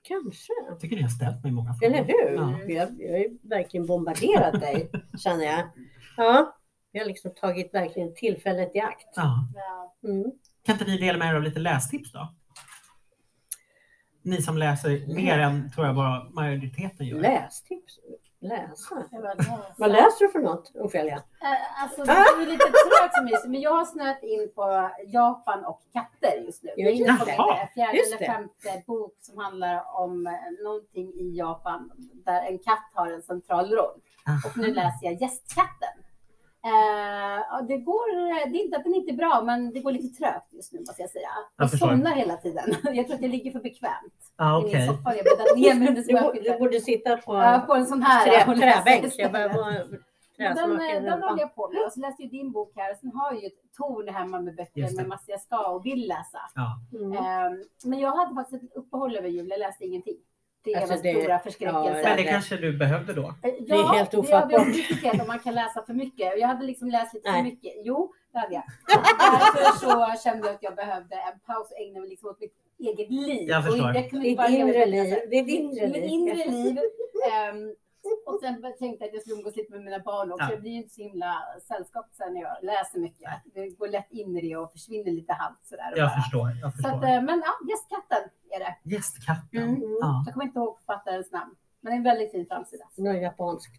kanske. Jag tycker ni har ställt mig många frågor. Eller hur? Ja. Jag, jag har ju verkligen bombarderat dig, känner jag. Ja, jag har liksom tagit verkligen tillfället i akt. Ja. Mm. Kan inte ni dela med er av lite lästips då? Ni som läser mer än, tror jag, bara majoriteten gör. Lästips. Läsa? Vad läser du för något, Ofelia? Eh, Alltså det är lite trögt för mig, men jag har snöat in på Japan och katter just nu. Ja, Jag är inne på min fjärde eller femte bok som handlar om eh, någonting i Japan där en katt har en central roll. Och nu läser jag Gästkatten. Eh, det, går, det är inte att den inte är bra, men det går lite trögt just nu måste jag säga. Jag Jag somnar hela tiden. Jag tror att jag ligger för bekvämt Ah, i okej. min soffa. Jag bäddar ner mig under Du, du borde sitta på Ja, på en sån här. trä, träbänk. Jag Den, i eh, den håller jag på med. Och så läste ju din bok här. Sen har jag ju ett torn hemma med böcker med massor jag ska och vill läsa. Ja. Mm. Ehm, Men jag hade faktiskt ett uppehåll över jul. Jag läste ingenting. Det är Alltså, den det- stora förskräckelsen. Men det kanske du behövde då? Eh, Det är helt ofattbart. har diskuterat om man kan läsa för mycket. Jag hade liksom läst lite Nej. för mycket. Jo, det hade jag. Därför så kände jag att jag behövde en paus och ägna mig liksom åt mitt eget liv. Jag förstår. Jag Ditt inre liv. bästa. Ditt inre Mitt liv. inre liv. Ehm, och sen tänkte jag att jag skulle umgås lite med mina barn också. Ja. Det blir ju inte så himla sällskap sen när jag läser mycket. Det går lätt in i det och försvinner lite halvt sådär. Jag bara. förstår. Jag Så att, förstår. eh, men ja, Gästkatten är det. Gästkatten. Mm. Ja. Jag kommer inte ihåg författarens namn. Men det är en väldigt fin framsida. Något japanskt.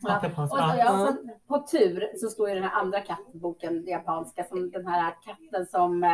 Ja, Ja. Och, så, Ja. ja, på tur så står ju den här andra kattboken, japanska, som den här katten som eh,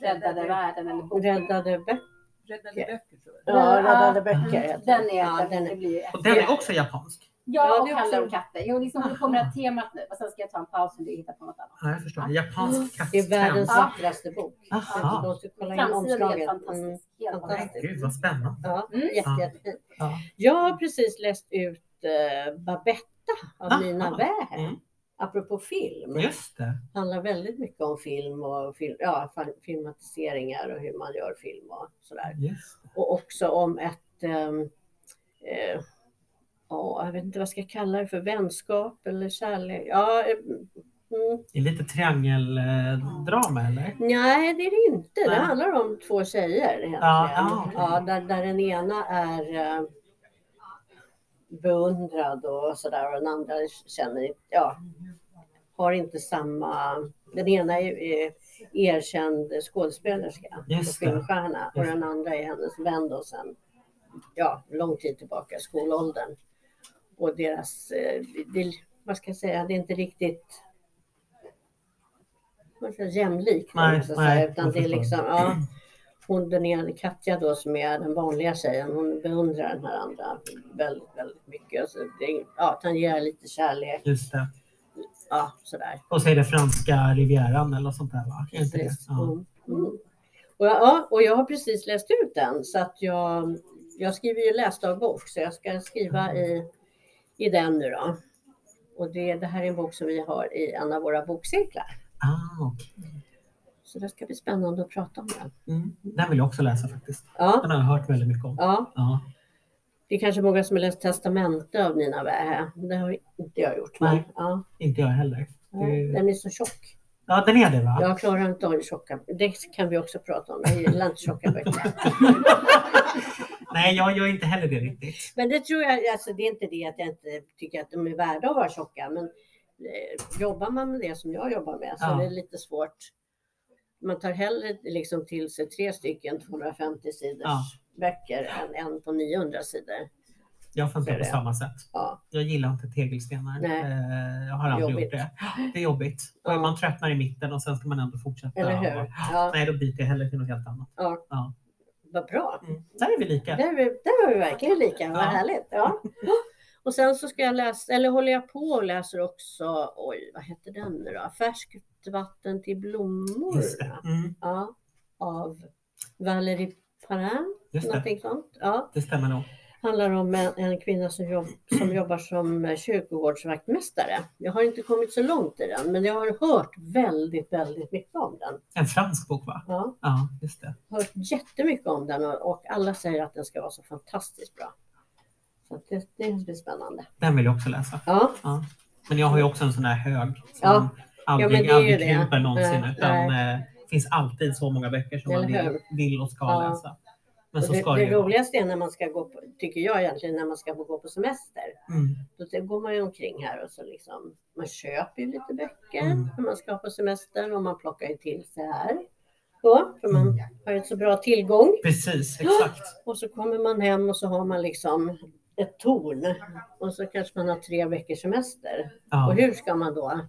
räddade världen. Eller boken. Räddade böcker. Räddade böcker tror jag. Ja, Ja, räddade böcker Den är, Ja, den, den är. ju Och den är också japansk? Ja, Ja, och om också- katter. Jag liksom håller på med det här temat nu och sen ska jag ta en paus och hitta på något annat. Ja, jag förstår. Japansk Det är världens vackraste bok. Aha. Du måste kolla in Framsidan är fantastisk. Mm. Fantastisk. Gud vad spännande. Ja, Mm. jätte, Ja. jättefint. Ja. Jag har precis läst ut eh, Babetta av Ah, Nina ah. Wäher. Mm. Apropå film. Just det. handlar väldigt mycket om film och film, ja, filmatiseringar och hur man gör film och sådär. Just det. Och också om ett, ehm, eh, ja, jag vet inte vad jag ska kalla det för, vänskap eller kärlek. Ja, eh, mm, Det är lite triangeldrama eller? nej, det är det inte. Det Nej. handlar om två tjejer egentligen. Ja, ja, okej. Ja, där, där den ena är eh, beundrad och sådär och den andra känner ja, har inte samma, den ena är, är erkänd skådespelerska och Just det. filmstjärna och den andra är hennes vän då sen, ja, lång tid tillbaka, skolåldern. Och deras, eh, det, vad ska jag säga, det är inte riktigt jämlikt. Nej, jag nej, säga, utan det är liksom, ja, hon den ena, Katja då som är den vanliga tjejen, hon beundrar den här andra väldigt, väldigt mycket. Och så det, ja, tangerar lite kärlek, Just det. ja sådär. Och så är det franska rivieran eller sånt där va? Är inte det? Precis. Ja. Mm. Mm. Och, jag, ja, och jag har precis läst ut den så att jag, jag skriver ju läsdagbok så jag ska skriva i, i den nu då. Och det, det här är en bok som vi har i en av våra bokcirklar. Ah, okej. Så det ska bli spännande att prata om den. mm. Den vill jag också läsa faktiskt. Ja, Den har jag hört väldigt mycket om. ja, Ja. det är kanske många som har läst Testamente av Nina Wähä. Det har inte jag gjort. Nej. ja, Inte jag heller. ja, Det- den är så tjock. Ja, den är det va? Jag klarar inte av tjocka. Det kan vi också prata om. Jag gillar inte tjocka böcker. Nej, jag gör inte heller det riktigt. Men det tror jag, alltså det är inte det att jag inte tycker att de är värda att vara tjocka, men eh, jobbar man med det som jag jobbar med så Ja. är det lite svårt. Man tar hellre liksom till sig tre stycken 250 sidors Ja. böcker än en på 900 sidor. Jag funkar på det. samma sätt. Ja, Jag gillar inte tegelstenar. Nej. Eh, Jag har aldrig Jobbigt. gjort det. Det är jobbigt. Ja. Man tröttnar i mitten och sen ska man ändå fortsätta. eller hur? Och- Ja, Nej, då byter jag hellre till något helt annat. ja. Vad bra. Mm. Där är vi lika. Där, vi, där var vi verkligen lika. Vad Ja. härligt. Ja. Och sen så ska jag läsa, eller håller jag på och läser också, oj vad heter den nu då? Färskt vatten till blommor. Mm. Ja, av Valérie Parin, Just det. någonting sånt. Ja, Det stämmer nog. Handlar om en, en kvinna som, jobb, som jobbar som eh, kyrkogårdsvaktmästare. Jag har inte kommit så långt i den, men jag har hört väldigt, väldigt mycket om den. En fransk bok va? Ja, Ja, just det. hört jättemycket om den och, och alla säger att den ska vara så fantastiskt bra. Så det, det blir spännande. Den vill jag också läsa. Ja, Ja. Men jag har ju också en sån här hög som Ja. aldrig, ju aldrig det. krymper någonsin. Nej, utan eh, det finns alltid så många böcker som man Eller vill, hur? vill och ska Ja. läsa. Men så det, ska det, det roligaste är när man ska gå på, tycker jag egentligen, när man ska gå på semester. Mm. Då går man ju omkring här och så liksom, man köper ju lite böcker Mm. för man ska på semester och man plockar ju till sig här. Då, för man Mm. har ju så bra tillgång. Precis, exakt. Och så kommer man hem och så har man liksom ett torn och så kanske man har tre veckors semester. Ja. Och hur ska man då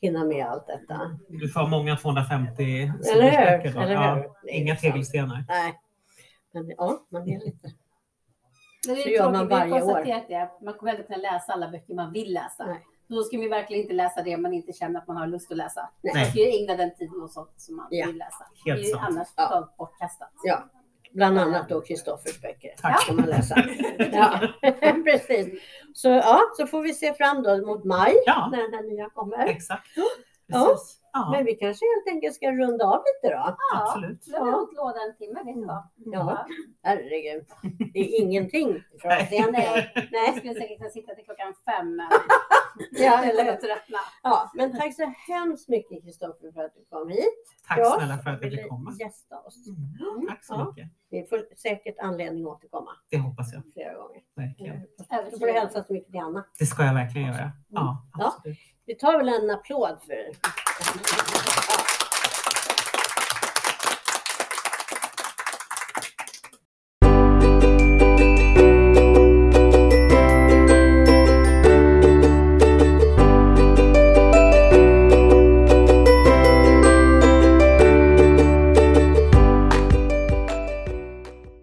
hinna med allt detta? Du får många 250 Eller hur? Eller Ja, hur? Är Inga tegelstenar. Nej. Men ja, man är lite... Men det Så är gör tråkigt, man varje år. det. Man kommer aldrig kunna läsa alla böcker man vill läsa. Nej. Då ska man verkligen inte läsa det man inte känner att man har lust att läsa. Nej. Man ska ju ägna den tiden åt sånt som man Ja. vill läsa. Helt det är ju sant. annars Ja. totalt bortkastat. Ja, bland annat då Kristoffers böcker. Tack. Ska man läsa. Ja, precis. Så ja, så får vi se fram då mot maj Ja, när den här nya kommer. exakt. Precis. Ja, Men vi kanske helt enkelt ska runda av lite då. Ja, absolut. Nu har vi hållit låda en timme, vet du vad? Ja, herregud. Det är ingenting. Nej. Det är nej. Nej, Jag skulle säkert kunna sitta till klockan fem. Men ja, jag eller hur? tröttna. Ja, men tack så hemskt mycket Kristoffer för att du kom hit. Tack Ja, snälla för att du Ville fick komma. gästa oss. Mm, Tack så Ja. mycket. Vi får säkert anledning att återkomma Det hoppas jag flera gånger. verkligen. Då får du hälsa så mycket till Anna. Det ska jag verkligen göra. Ja, Ja. Vi tar väl en applåd för er.